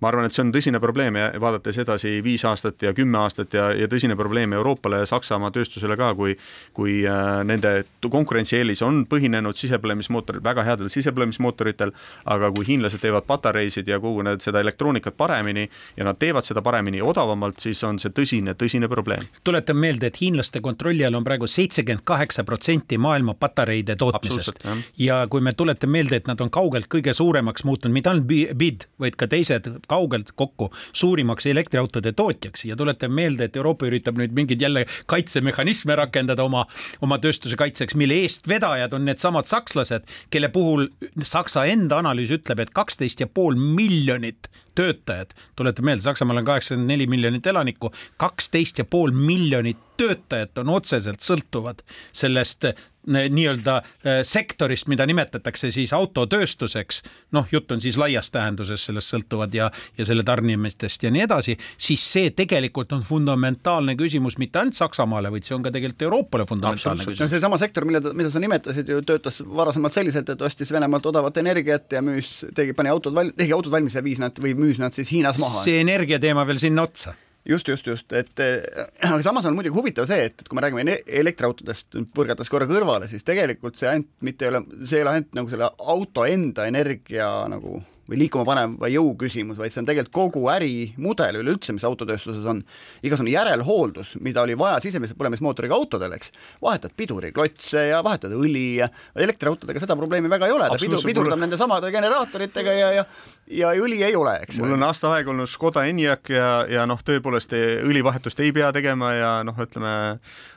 ma arvan, et see on tõsine probleem ja vaadates edasi viis aastat ja kümme aastat ja, ja tõsine probleem Euroopale ja Saksamaa tööstusele ka, kui kui äh, nende konkurentsieelis on põhinenud sisepõlemismootoril, väga headel sisepõlemismootoritel, aga kui hiinlased teevad patareisid ja kogu need, seda elektroonikat paremini ja nad teevad seda paremini ja odavamalt, siis on see tõsine, tõsine probleem. tuletan meelde, et hiinlaste kontrolli all on praegu seitsekümmend kaheksa protsenti maailma patareide tootmisest ja kui me tuletame meelde, et nad on kaugelt kõige suuremaks muutunud mitte ainult BID, vaid ka teised kaugelt kokku suurimaks elektriautode tootjaks. Ja tuletame meelde, et Euroopa üritab nüüd mingeid jälle kaitsemehhanisme rakendada oma, oma tööstuse kaitseks, mille eestvedajad on needsamad sakslased, kelle puhul Saksa enda analüüs ütleb, et kaksteist ja pool miljonit töötajat, tuletame meelde, Saksamaal on kaheksakümmend neli miljonit elanikku, kaksteist ja pool miljonit töötajat on otseselt sõltuvad sellest nii-öelda äh, sektorist, mida nimetatakse siis autotööstuseks, noh, jutt on siis laias tähenduses sellest sõltuvad ja, ja selle tarnimistest ja nii edasi, siis see tegelikult on fundamentaalne küsimus mitte ainult Saksamaale, vaid see on ka tegelikult Euroopale fundamentaalne küsimus. no seesama sektor, mille, mida sa nimetasid ju töötas varasemalt selliselt, et ostis Venemaalt odavat energiat ja müüs, tegi, pani autod val-, tegi autod valmis ja viis nad või müüs nad siis Hiinas maha. see energiateema veel sinna otsa just, just, just, et äh, *clears throat* aga samas on muidugi huvitav see, et, et kui me räägime elektriautodest, põrgates korra kõrvale, siis tegelikult see ainult mitte ei ole, see ei ole ainult nagu selle auto enda energia nagu või liikuma paneva jõu küsimus, vaid see on tegelikult kogu ärimudel üleüldse, mis autotööstuses on. igasugune järelhooldus, mida oli vaja sisemise põlemismootoriga autodel, eks, vahetad piduriklotse ja vahetad õli ja elektriautodega seda probleemi väga ei ole, ta pidur, pidurdab mul... nende samade generaatoritega ja, ja ja õli ei ole, eks. mul on aasta aega olnud Škoda Enyaq ja, ja noh, tõepoolest õlivahetust ei pea tegema ja noh, ütleme,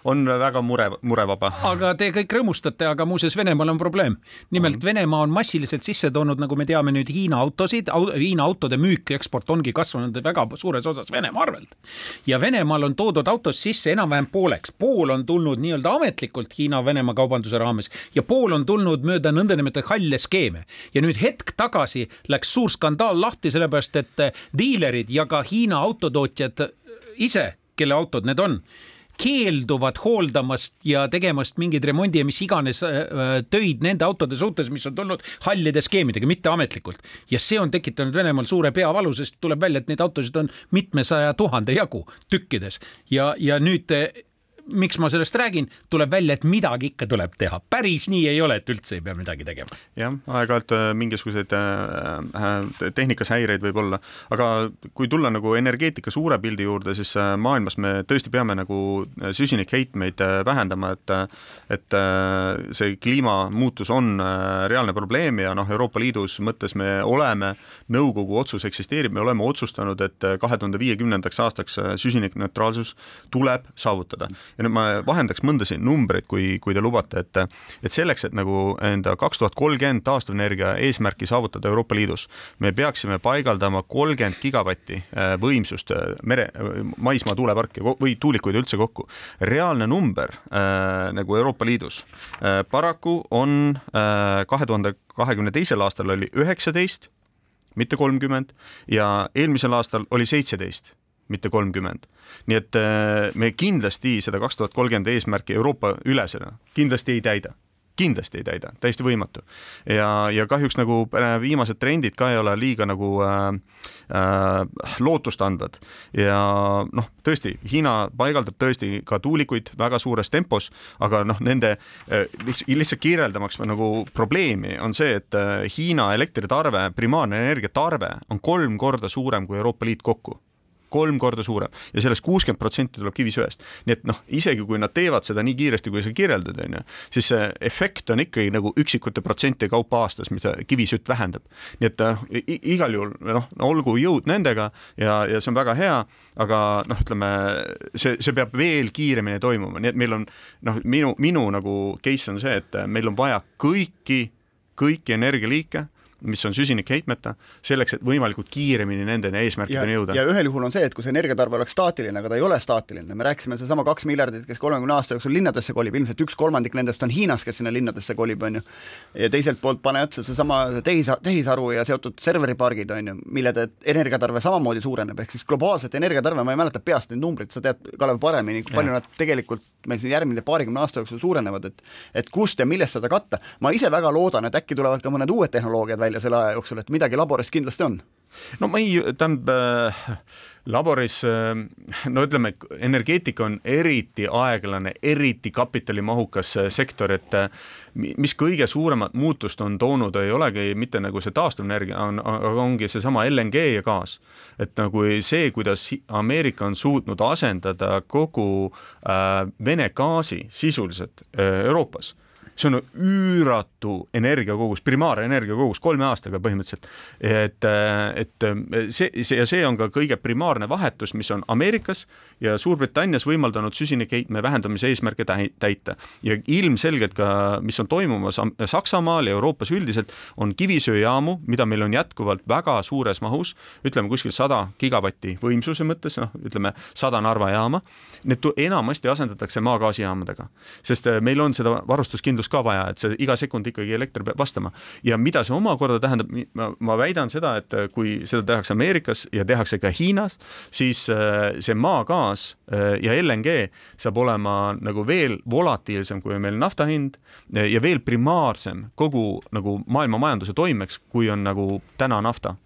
on väga mure, murevaba. aga te kõik rõõmustate, aga muuseas Venemaal on probleem. nimelt on. Venemaa on massiliselt sisse toonud, nagu me teame nüüd Hiina autosid, Hiina autode müük eksport ongi kasvanud väga suures osas Venemaa arvelt. ja Venemaal on toodud autos sisse enam-vähem pooleks, pool on tulnud nii-öelda ametlikult Hiina-Venemaa kaubanduse raames ja pool on tulnud mööda nõndanimetatud halle skeeme. ja nüüd hetk tagasi läks suur skandaal lahti, sellepärast et diilerid ja ka Hiina autotootjad ise, kelle autod need on keelduvad hooldamast ja tegemast mingeid remondi ja mis iganes äh, äh, töid nende autode suhtes, mis on tulnud hallide skeemidega, mitte ametlikult. ja see on tekitanud Venemaal suure peavalu, sest tuleb välja, et neid autosid on mitmesaja tuhande jagu tükkides ja, ja nüüd miks ma sellest räägin, tuleb välja, et midagi ikka tuleb teha, päris nii ei ole, et üldse ei pea midagi tegema. jah, aeg-ajalt äh, mingisuguseid äh, äh, tehnikas häireid võib olla, aga kui tulla nagu energeetika suure pildi juurde, siis maailmas me tõesti peame nagu süsinikheitmeid vähendama, et et see kliimamuutus on reaalne probleem ja noh, Euroopa Liidus mõttes me oleme, nõukogu otsus eksisteerib, me oleme otsustanud, et kahe tuhande viiekümnendaks aastaks süsinikneutraalsus tuleb saavutada ja nüüd ma vahendaks mõnda siin numbreid, kui, kui te lubate, et et selleks, et nagu enda kaks tuhat kolmkümmend taastuvenergia eesmärki saavutada Euroopa Liidus, me peaksime paigaldama kolmkümmend gigavatti äh, võimsust äh, mere, maismaa tuuleparke või tuulikuid üldse kokku. reaalne number äh, nagu Euroopa Liidus äh, paraku on äh, kahe tuhande kahekümne teisel aastal oli üheksateist, mitte kolmkümmend ja eelmisel aastal oli seitseteist mitte kolmkümmend. nii et äh, me kindlasti seda kaks tuhat kolmkümmend eesmärki Euroopa ülesena kindlasti ei täida kindlasti ei täida, täiesti võimatu. ja, ja kahjuks nagu äh, viimased trendid ka ei ole liiga nagu äh, äh, lootustandvad ja noh, tõesti, Hiina paigaldab tõesti ka tuulikuid väga suures tempos, aga noh, nende äh, lihtsalt kirjeldamaks nagu probleemi on see, et äh, Hiina elektritarve, primaarne energiatarve on kolm korda suurem kui Euroopa Liit kokku kolm korda suurem ja sellest kuuskümmend protsenti tuleb kivisöest. nii et noh, isegi kui nad teevad seda nii kiiresti, kui sa kirjeldad, on ju, siis see efekt on ikkagi nagu üksikute protsentide kaupa aastas, mida kivisütt vähendab. nii et äh, igal juhul noh, olgu jõud nendega ja, ja see on väga hea, aga noh, ütleme see, see peab veel kiiremini toimuma, nii et meil on noh, minu, minu nagu case on see, et meil on vaja kõiki, kõiki energialiike mis on süsinikheitmeta, selleks, et võimalikult kiiremini nendeni eesmärkideni jõuda. ja ühel juhul on see, et kui see energiatarve oleks staatiline, aga ta ei ole staatiline, me rääkisime seesama kaks miljardit, kes kolmekümne aasta jooksul linnadesse kolib, ilmselt üks kolmandik nendest on Hiinas, kes sinna linnadesse kolib, on ju. ja teiselt poolt pane otsa seesama tehis, tehisaru ja seotud serveripargid, on ju, mille energiatarve samamoodi suureneb, ehk siis globaalset energiatarve, ma ei mäleta peast neid numbreid, sa tead, Kalev, paremini, kui palju nad tegelikult meil siin järgmine paarikümne aasta jooksul suurenevad, et et kust ja millest seda katta. ma ise väga loodan, et äkki tulevad ka mõned uued tehnoloogiad välja selle aja jooksul, et midagi laboris kindlasti on no ma ei, tähendab äh, laboris äh, no ütleme, energeetika on eriti aeglane, eriti kapitalimahukas äh, sektor, et mis kõige suuremat muutust on toonud, ei olegi mitte nagu see taastuvenergia, on, ongi seesama LNG ja gaas. et nagu see, kuidas Ameerika on suutnud asendada kogu äh, Vene gaasi sisuliselt äh, Euroopas see on üüratu energiakogus, primaarenergiakogus kolme aastaga põhimõtteliselt. et, et see, see ja see on ka kõige primaarne vahetus, mis on Ameerikas ja Suurbritannias võimaldanud süsinikheitme vähendamise eesmärke täita. ja ilmselgelt ka, mis on toimumas Saksamaal ja Euroopas üldiselt, on kivisöejaamu, mida meil on jätkuvalt väga suures mahus, ütleme kuskil sada gigavatti võimsuse mõttes, noh, ütleme sada Narva jaama. Need enamasti asendatakse maagaasijaamadega, sest meil on seda varustuskindlust lahendust ka vaja, et see iga sekund ikkagi elekter peab vastama. ja mida see omakorda tähendab, ma, ma väidan seda, et kui seda tehakse Ameerikas ja tehakse ka Hiinas, siis äh, see maagaas äh, ja LNG saab olema nagu veel volatiilsem kui meil nafta hind ja veel primaarsem kogu nagu maailma majanduse toimeks, kui on nagu täna nafta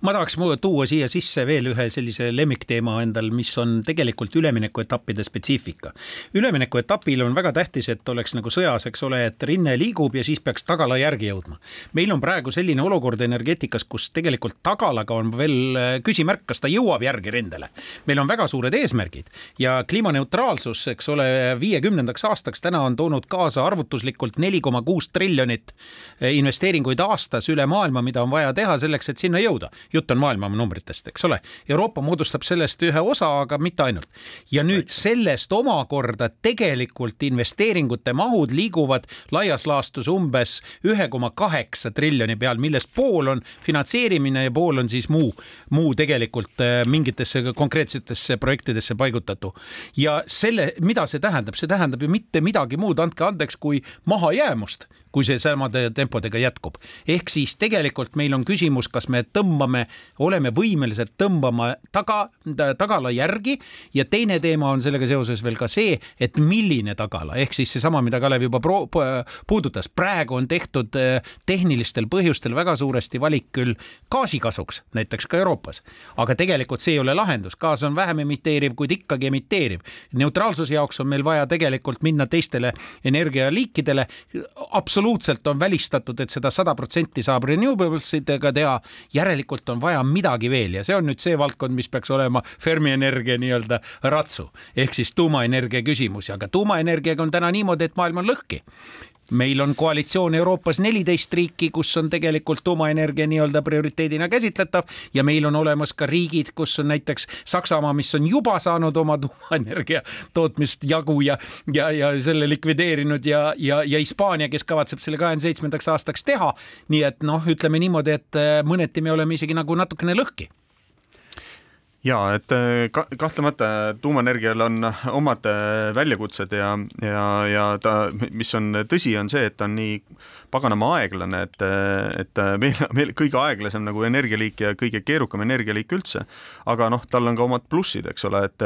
ma tahaks tuua siia sisse veel ühe sellise lemmikteema endal, mis on tegelikult üleminekuetappide spetsiifika. üleminekuetapil on väga tähtis, et oleks nagu sõjas, eks ole, et rinne liigub ja siis peaks tagala järgi jõudma. meil on praegu selline olukord energeetikas, kus tegelikult tagalaga on veel äh, küsimärk, kas ta jõuab järgi rindele. meil on väga suured eesmärgid ja kliimaneutraalsus, eks ole, viiekümnendaks aastaks täna on toonud kaasa arvutuslikult neli koma kuus triljonit äh, investeeringuid aastas üle maailma, mida on vaja teha selleks, et sinna jõuda. Jutt on maailma numbritest, eks ole. Euroopa moodustab sellest ühe osa, aga mitte ainult. ja nüüd sellest omakorda tegelikult investeeringute mahud liiguvad laias laastus umbes ühe koma kaheksa triljoni peal, millest pool on finantseerimine ja pool on siis muu, muu tegelikult äh, mingitesse konkreetsetesse projektidesse paigutatu. ja selle, mida see tähendab, see tähendab ju mitte midagi muud, andke andeks, kui mahajäämust kui see samade tempodega jätkub. ehk siis tegelikult meil on küsimus, kas me tõmbame, oleme võimelised tõmbama taga, tagala järgi. Ja teine teema on sellega seoses veel ka see, et milline tagala, ehk siis seesama, mida Kalev juba pro, puudutas, praegu on tehtud eh, tehnilistel põhjustel väga suuresti valik küll gaasi kasuks, näiteks ka Euroopas, aga tegelikult see ei ole lahendus, gaas on vähem emiteeriv, kuid ikkagi emiteeriv. neutraalsuse jaoks on meil vaja tegelikult minna teistele energialiikidele, absoluutselt on välistatud, et seda sada protsenti saab renewables idega teha. järelikult on vaja midagi veel ja see on nüüd see valdkond, mis peaks olema Fermi energia nii-öelda ratsu. Ehk siis tuumaenergia küsimus, aga tuumaenergiaga on täna niimoodi, et maailm on lõhki meil on koalitsioon Euroopas neliteist riiki, kus on tegelikult tuumaenergia nii-öelda prioriteedina käsitletav ja meil on olemas ka riigid, kus on näiteks Saksamaa, mis on juba saanud oma tuumaenergia tootmist jagu ja, ja, ja selle likvideerinud ja, ja, ja Hispaania, kes kavatseb selle kahekümne seitsmendaks aastaks teha. nii et noh, ütleme niimoodi, et äh, mõneti me oleme isegi nagu natukene lõhki ja et äh, ka, kahtlemata tuumaenergial on omad äh, väljakutsed ja, ja, ja ta, mis on tõsi, on see, et ta on nii paganama aeglane, et, et meil, meil kõige aeglasem nagu energialiik ja kõige keerukam energialiik üldse. aga noh, tal on ka omad plussid, eks ole, et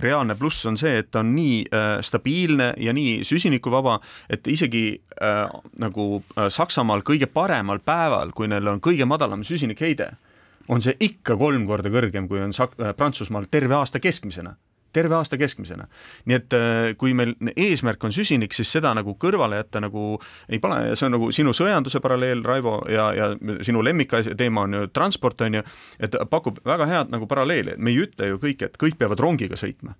reaalne pluss on see, et ta on nii stabiilne ja nii süsinikuvaba, et isegi äh, nagu Saksamaal kõige paremal päeval, kui neil on kõige madalam süsinikheide on see ikka kolm korda kõrgem, kui on Sak-, äh, Prantsusmaal terve aasta keskmisena. Terve aasta keskmisena. nii et äh, kui meil eesmärk on süsinik, siis seda nagu kõrvale jätta nagu ei pane ja see on nagu sinu sõjanduse paralleel, Raivo, ja, ja sinu lemmikasi teema on ju transport, on ju, et pakub väga head nagu paralleeli, et me ei ütle ju kõik, et kõik peavad rongiga sõitma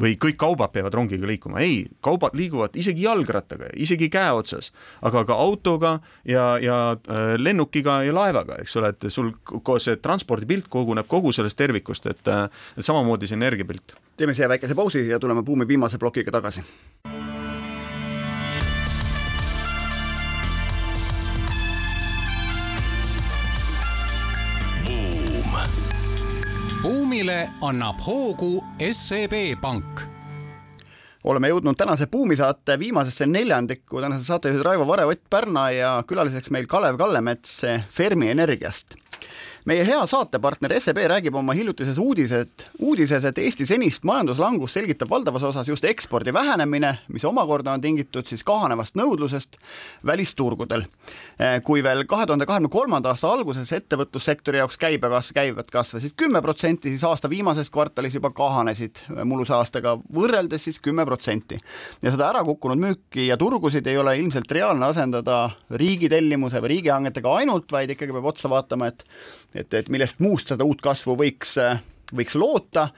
või kõik kaubad peavad rongiga liikuma, ei, kaubad liiguvad isegi jalgrattaga, isegi käe otsas, aga ka autoga ja, ja äh, lennukiga ja laevaga, eks ole, et sul koos see transpordipilt koguneb kogu sellest tervikust, et, äh, et samamoodi see energiapilt. teeme siia väikese pausi ja tuleme Buumi viimase plokiga tagasi buumile annab hoogu SEB Pank. Oleme jõudnud tänase buumisaate viimasesse neljandikku, tänase saatejuhid Raivo Vare, Ott Pärna ja külaliseks meil Kalev Kallemets Fermi Energiast meie hea saatepartner SEB räägib oma hiljutises uudised, uudises, et Eesti senist majanduslangust selgitab valdavas osas just ekspordi vähenemine, mis omakorda on tingitud siis kahanevast nõudlusest välisturgudel. Eh, kui veel kahe tuhande kahekümne kolmanda aasta alguses ettevõtlussektori jaoks käibekasv, käibed kasvasid kümme protsenti, siis aasta viimases kvartalis juba kahanesid mulluse aastaga võrreldes siis kümme protsenti. ja seda ära kukkunud müüki ja turgusid ei ole ilmselt reaalne asendada riigi tellimuse või riigihangetega ainult, vaid ikkagi peab otsa vaatama, et et, et millest muust seda uut kasvu võiks, võiks loota.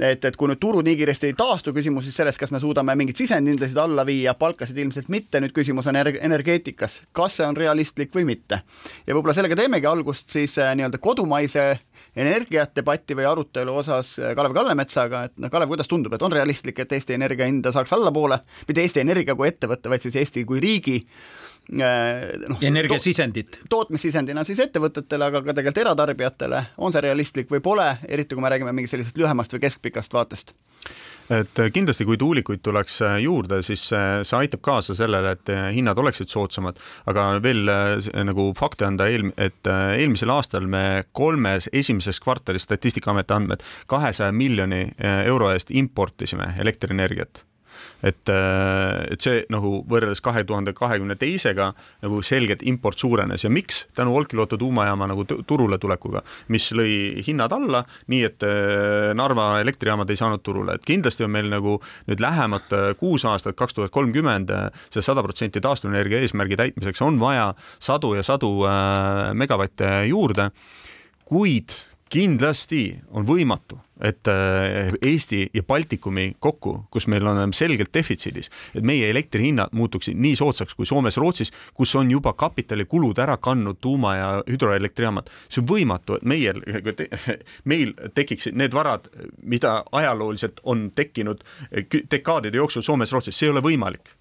Et, et kui nüüd turud nii kiiresti ei taastu, küsimus siis selles, kas me suudame mingeid sisendhindasid alla viia, palkasid ilmselt mitte, nüüd küsimus on energeetikas, kas see on realistlik või mitte. ja võib-olla sellega teemegi algust siis äh, nii-öelda kodumaise energiadebati või arutelu osas äh, Kalev Kallemetsaga, et noh, Kalev, kuidas tundub, et on realistlik, et Eesti Energia hinda saaks allapoole, mitte Eesti Energia kui ettevõte, vaid siis Eesti kui riigi Äh, noh, energiasisendit to. tootmissisendina siis ettevõtetele, aga ka tegelikult eratarbijatele, on see realistlik või pole, eriti kui me räägime mingist sellisest lühemast või keskpikast vaatest? et kindlasti, kui tuulikuid tuleks juurde, siis see aitab kaasa sellele, et hinnad oleksid soodsamad, aga veel nagu fakte anda, eel-, et eelmisel aastal me kolmes esimeses kvartalis Statistikaameti andmed kahesaja miljoni euro eest importisime elektrienergiat et, et see nagu võrreldes kahe tuhande kahekümne teisega nagu selgelt import suurenes. Ja miks? tänu Olkiluoto tuumajaama nagu turule tulekuga, mis lõi hinnad alla, nii et Narva elektrijaamad ei saanud turule, et kindlasti on meil nagu nüüd lähemad kuus aastat, kaks tuhat kolmkümmend, see sada protsenti taastuvenergia eesmärgi täitmiseks on vaja sadu ja sadu megavatte juurde, kuid kindlasti on võimatu, et äh, Eesti ja Baltikumi kokku, kus meil on selgelt defitsiidis, et meie elektrihinnad muutuksid nii soodsaks kui Soomes, Rootsis, kus on juba kapitalikulud ära kandnud tuuma- ja hüdroelektrijaamad. see on võimatu, et meie, *laughs* meil tekiksid need varad, mida ajalooliselt on tekkinud dekaadide jooksul Soomes, Rootsis, see ei ole võimalik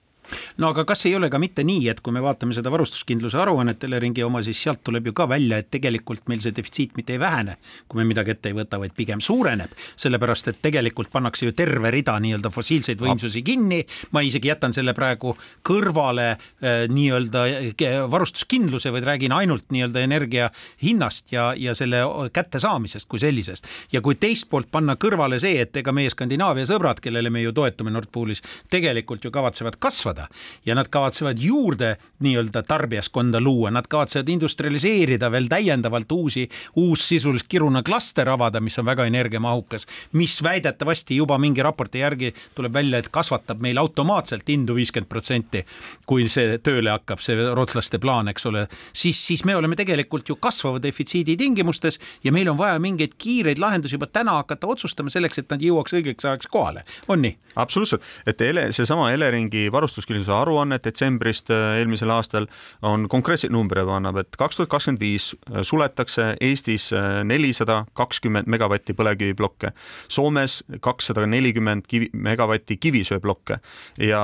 no aga kas ei ole ka mitte nii, et kui me vaatame seda varustuskindluse aruannet, Eleringi oma, siis sealt tuleb ju ka välja, et tegelikult meil see defitsiit mitte ei vähene, kui me midagi ette ei võta, vaid pigem suureneb, sellepärast et tegelikult pannakse ju terve rida nii-öelda fossiilseid võimsusi kinni, ma isegi jätan selle praegu kõrvale äh, nii-öelda äh, varustuskindluse, vaid räägin ainult nii-öelda energia hinnast ja, ja selle kättesaamisest kui sellisest. ja kui teist poolt panna kõrvale see, et ega meie Skandinaavia sõbrad, kellele me ju toetume Nord Poolis, tegelikult ju kavatsevad kasvada, kasvatada ja nad kavatsevad juurde nii-öelda tarbijaskonda luua, nad kavatsevad industrialiseerida veel täiendavalt uusi, uus sisuliselt Kiruna klaster avada, mis on väga energiamahukas, mis väidetavasti juba mingi raporti järgi tuleb välja, et kasvatab meil automaatselt hindu viiskümmend protsenti, kui see tööle hakkab, see rootslaste plaan, eks ole, siis, siis me oleme tegelikult ju kasvava defitsiidi tingimustes ja meil on vaja mingeid kiireid lahendusi juba täna hakata otsustama selleks, et nad jõuaks õigeks ajaks kohale, on nii? absoluutselt, et Ele, seesama Eleringi varustus majanduskindluse aruanne detsembrist äh, eelmisel aastal on konkreetseid numbreid annab, et kaks tuhat kakskümmend viis äh, suletakse Eestis äh, nelisada kakskümmend megavatti põlevkiviplokke, Soomes kakssada nelikümmend kivi, megavatti kivisöeplokke ja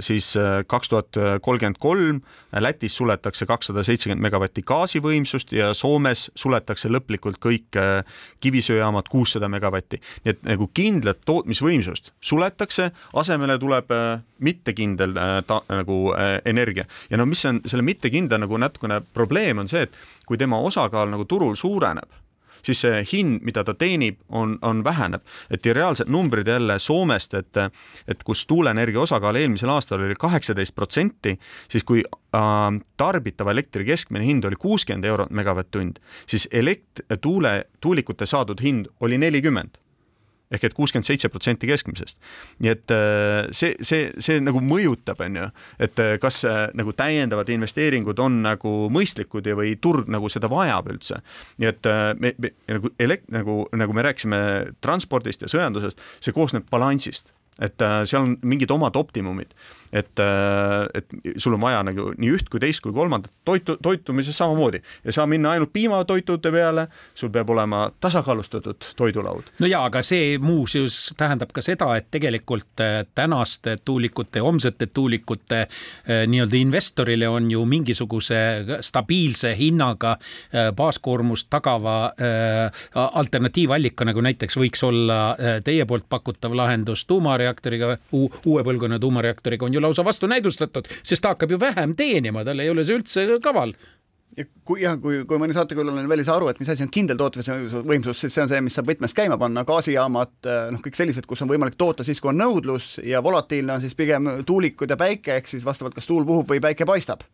siis kaks tuhat kolmkümmend kolm Lätis suletakse kakssada seitsekümmend megavatti gaasivõimsust ja Soomes suletakse lõplikult kõik kivisöejaamad kuussada megavatti. nii et nagu kindlat tootmisvõimsust suletakse, asemele tuleb mittekindel Äh, ta, nagu äh, energia. ja no mis on selle mittekindla nagu natukene probleem, on see, et kui tema osakaal nagu turul suureneb, siis see hind, mida ta teenib, on, on väheneb, et ja reaalsed numbrid jälle Soomest, et, et kus tuuleenergia osakaal eelmisel aastal oli kaheksateist protsenti, siis kui äh, tarbitava elektri keskmine hind oli kuuskümmend eurot megavatt-tund, siis elekt-, tuule, tuulikute saadud hind oli nelikümmend ehk et kuuskümmend seitse protsenti keskmisest. nii et äh, see, see, see nagu mõjutab, on ju, et äh, kas äh, nagu täiendavad investeeringud on nagu mõistlikud ja, või turg nagu seda vajab üldse. nii et me, me nagu elekt-, nagu, nagu me rääkisime transpordist ja sõjandusest, see koosneb balansist et seal on mingid omad optimumid et, äh, et sul on vaja nagu nii üht kui teist kui kolmandat toitu, toitumises samamoodi ei saa minna ainult piimatoitude peale, sul peab olema tasakaalustatud toidulaud. no ja, aga see muuseas tähendab ka seda, et tegelikult äh, tänaste tuulikute, homsete tuulikute äh, nii-öelda investorile on ju mingisuguse stabiilse hinnaga baaskoormust tagava alternatiivallika, nagu näiteks võiks olla teie poolt pakutav lahendus tuumareaktoriga, uue põlvkonna tuumareaktoriga on ju ju lausa vastunäidustatud, sest ta hakkab ju vähem teenima, tal ei ole see üldse kaval ja kui jah, kui, kui mõni saatekülaline veel ei saa aru, et mis asi on kindel tootmisvõimsus, siis see on see, mis saab võtmes käima panna, gaasijaamad, noh, kõik sellised, kus on võimalik toota siis, kui on nõudlus ja volatiilne on siis pigem tuulikud ja päike, ehk siis vastavalt, kas tuul puhub või päike paistab.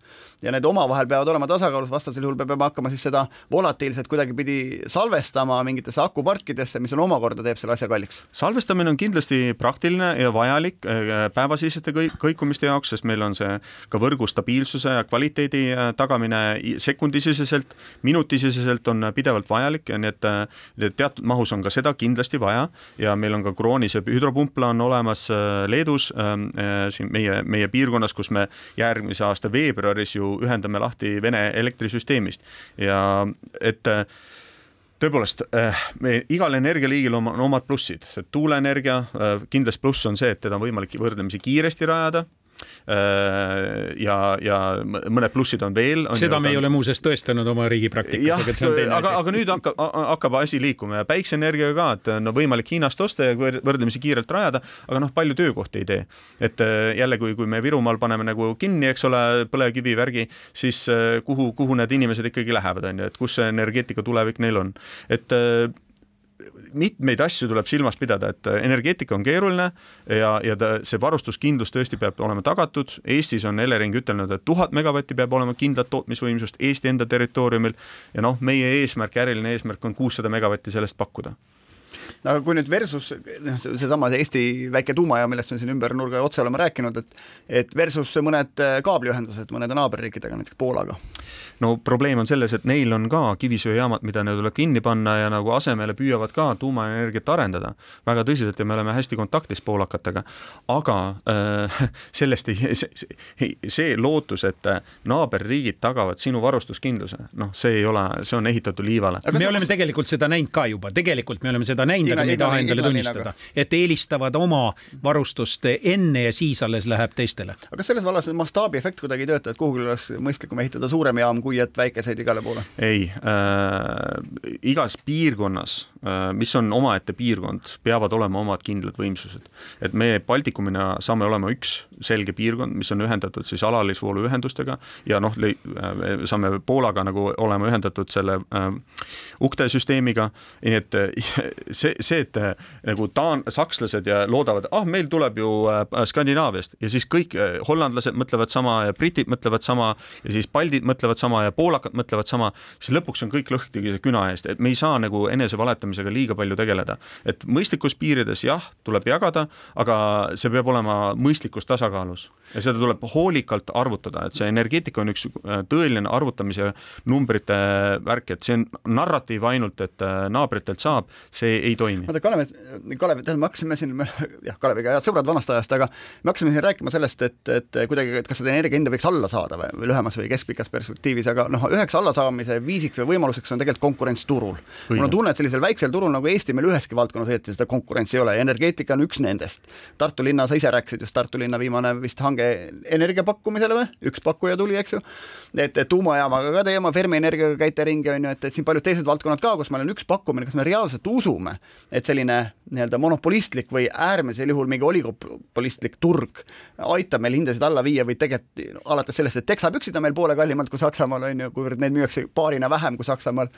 ja need omavahel peavad olema tasakaalus, vastasel juhul me peame hakkama siis seda volatiilset kuidagipidi salvestama mingitesse akuparkidesse, mis on omakorda teeb selle asja kalliks. salvestamine on kindlasti praktiline ja vajalik äh, päevasiseste kõikumiste jaoks, sest meil on see ka võrgu stabiilsuse ja kvaliteedi äh, tagamine sekundisiseselt, minutisiseselt on pidevalt vajalik ja nii et, teatud mahus on ka seda kindlasti vaja. Ja meil on ka Kroonis hüdropumpla on olemas äh, Leedus ähm, äh, siin meie, meie piirkonnas, kus me järgmise aasta veebruaris ju ühendame lahti Vene elektrisüsteemist. Ja et äh, tõepoolest äh,, me igal energialiigil on omad plussid, tuuleenergia äh, kindlasti pluss on see, et teda on võimalik võrdlemisi kiiresti rajada. Äh, ja, ja mõned plussid on veel. seda me ei ole muuseas tõestanud oma riigi praktikas, aga on aga, nüüd hakkab, hakkab asi liikuma ja päikseenergiaga ka, et no võimalik Hiinast osta ja võrdlemisi kiirelt rajada, aga noh, palju töökohti ei tee. et äh, jälle, kui, kui me Virumaal paneme nagu kinni, eks ole, põlevkivivärgi, siis äh, kuhu, kuhu need inimesed ikkagi lähevad, on ju, et kus see energeetika tulevik neil on, et mitmeid asju tuleb silmas pidada, et energeetika on keeruline ja, ja ta, see varustuskindlus tõesti peab olema tagatud. Eestis on Elering ütelnud, et tuhat megavatti peab olema kindlat tootmisvõimsust Eesti enda territooriumil ja noh, meie eesmärk, äriline eesmärk on kuussada megavatti sellest pakkuda aga kui nüüd versus noh, seesama see Eesti väike tuumajaam, millest me siin ümber nurga otse oleme rääkinud, et et versus mõned äh, kaabliühendused mõnede naaberriikidega, näiteks Poolaga. no probleem on selles, et neil on ka kivisöejaamad, mida neil tuleb kinni panna ja nagu asemele püüavad ka tuumaenergiat arendada väga tõsiselt ja me oleme hästi kontaktis poolakatega, aga äh, *laughs* sellest ei, see, see lootus, et naaberriigid tagavad sinu varustuskindluse, noh, see ei ole, see on ehitatud liivale. me oleme tegelikult seda näinud ka juba, tegelikult me oleme seda näinud, aga me ei taha endale tunnistada, et eelistavad oma varustust enne ja siis alles läheb teistele. aga kas selles vallas mastaabiefekt kuidagi ei tööta, et kuhugi oleks mõistlikum ehitada suurem jaam, kui et väikeseid igale poole? ei äh,, igas piirkonnas äh,, mis on omaette piirkond, peavad olema omad kindlad võimsused. et me Baltikumina saame olema üks selge piirkond, mis on ühendatud siis alalisvooluühendustega ja noh, äh, saame Poolaga nagu olema ühendatud selle äh, ukte süsteemiga, nii et *laughs* see, see, et äh, nagu taan-, sakslased ja loodavad, ah, meil tuleb ju äh, Skandinaaviast. Ja siis kõik äh, hollandlased mõtlevad sama ja britid mõtlevad sama ja siis baldid mõtlevad sama ja poolakad mõtlevad sama, siis lõpuks on kõik lõhki küna eest, et me ei saa nagu enesevaletamisega liiga palju tegeleda. et mõistlikus piirides jah, tuleb jagada, aga see peab olema mõistlikus tasakaalus. Ja seda tuleb hoolikalt arvutada, et see energeetika on üks tõeline arvutamise numbrite värk, et see on narratiiv ainult, et naabritelt saab, see ei toimi. vaata, Kalev, Kalev, tähendab, me hakkasime siin, jah, Kaleviga head sõbrad vanast ajast, aga me hakkasime siin rääkima sellest, et, et kuidagi, et kas seda energia hinda võiks alla saada või, või lühemas või keskpikas perspektiivis, aga noh, üheks allasaamise viisiks või võimaluseks on tegelikult konkurents turul. mul on tunne, et sellisel väiksel turul nagu Eesti meil üheski valdkonnas õieti seda konkurentsi ei ole ja energeetika on üks nendest. Tartu linna, sa ise rääkisid just Tartu linna viimane vist hange energia pakkumisele või, üks pakkuja tuli, eks ju, et, et tuumajaamaga ka teema, Fermi energiaga käite ringi, on ju, et, et siin paljud teised valdkonnad ka, kus meil on üks pakkumine, kas me reaalselt usume, et selline nii-öelda monopolistlik või äärmisel juhul mingi oligopolistlik turg aitab meil hindasid alla viia või tegelikult alates sellest, et teksapüksid on meil poole kallimad kui Saksamaal, on ju, kuivõrd neid müüakse paarina vähem kui Saksamaal,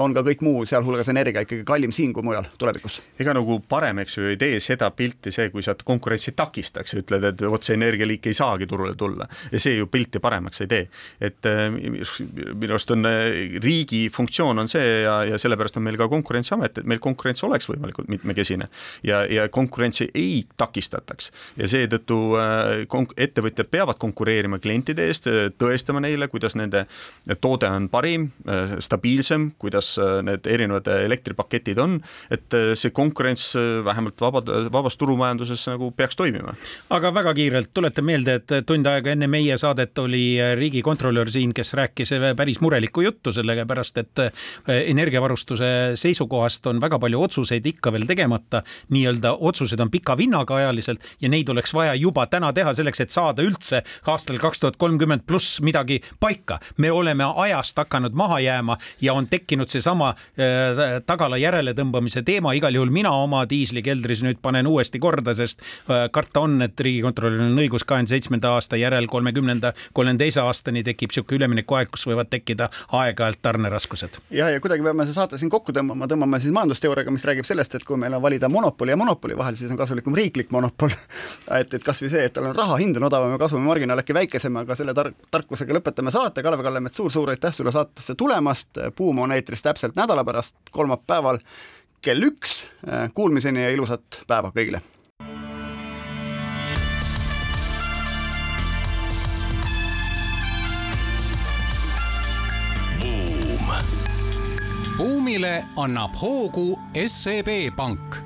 on ka kõik muu, sealhulgas energia ikkagi kallim siin kui mujal tulevikus. ega nagu parem, eks ju, ei tee seda pilti see, kui sa konkurentsi takistaks ja ütled, et vot see energialiik ei saagi turule tulla ja see ju pilti paremaks ei tee. et äh, minu arust on äh, riigi funktsioon on see ja, ja sellepärast on meil ka Konkurentsiamet, et meil konkurents oleks võimalikult mitmekesine ja, ja konkurentsi ei takistataks ja seetõttu äh, ettevõtjad peavad konkureerima klientide eest, äh, tõestama neile, kuidas nende toode on parim, äh, stabiilsem, kuidas need erinevad elektripaketid on, et see konkurents vähemalt vabad, vabas turumajanduses nagu peaks toimima. aga väga kiirelt tuletan meelde, et tund aega enne meie saadet oli riigikontrolör siin, kes rääkis päris murelikku juttu, sellepärast et energiavarustuse seisukohast on väga palju otsuseid ikka veel tegemata, nii-öelda otsused on pika vinnaga ajaliselt ja neid oleks vaja juba täna teha selleks, et saada üldse aastal kaks tuhat kolmkümmend pluss midagi paika. me oleme ajast hakanud maha jääma ja on tekkinud seesama äh, tagala järeletõmbamise teema, igal juhul mina oma diislikeldris nüüd panen uuesti korda, sest äh, karta on, et riigikontrollil on õigus kahekümne seitsmenda aasta järel kolmekümnenda, kolmekümne teise aastani tekib niisugune üleminekuaeg, kus võivad tekkida aeg-ajalt tarneraskused. ja, ja kuidagi peame see saate siin kokku tõmbama, tõmbame siis majandusteooriaga, mis räägib sellest, et kui meil on valida monopoli ja monopoli vahel, siis on kasulikum riiklik monopol. *laughs* Et, et kasvõi see, et tal on raha hind on odavam ja kasumimarginaal äkki väiksem, aga selle tar-, tarkusega lõpetame saate, Kalev Kallemets suur,, suur-suur aitäh sulle saatesse tulemast, Buum on eetris täpselt nädala pärast, kolmapäeval kell üks, kuulmiseni ja ilusat päeva kõigile! Buumile annab hoogu SEB Pank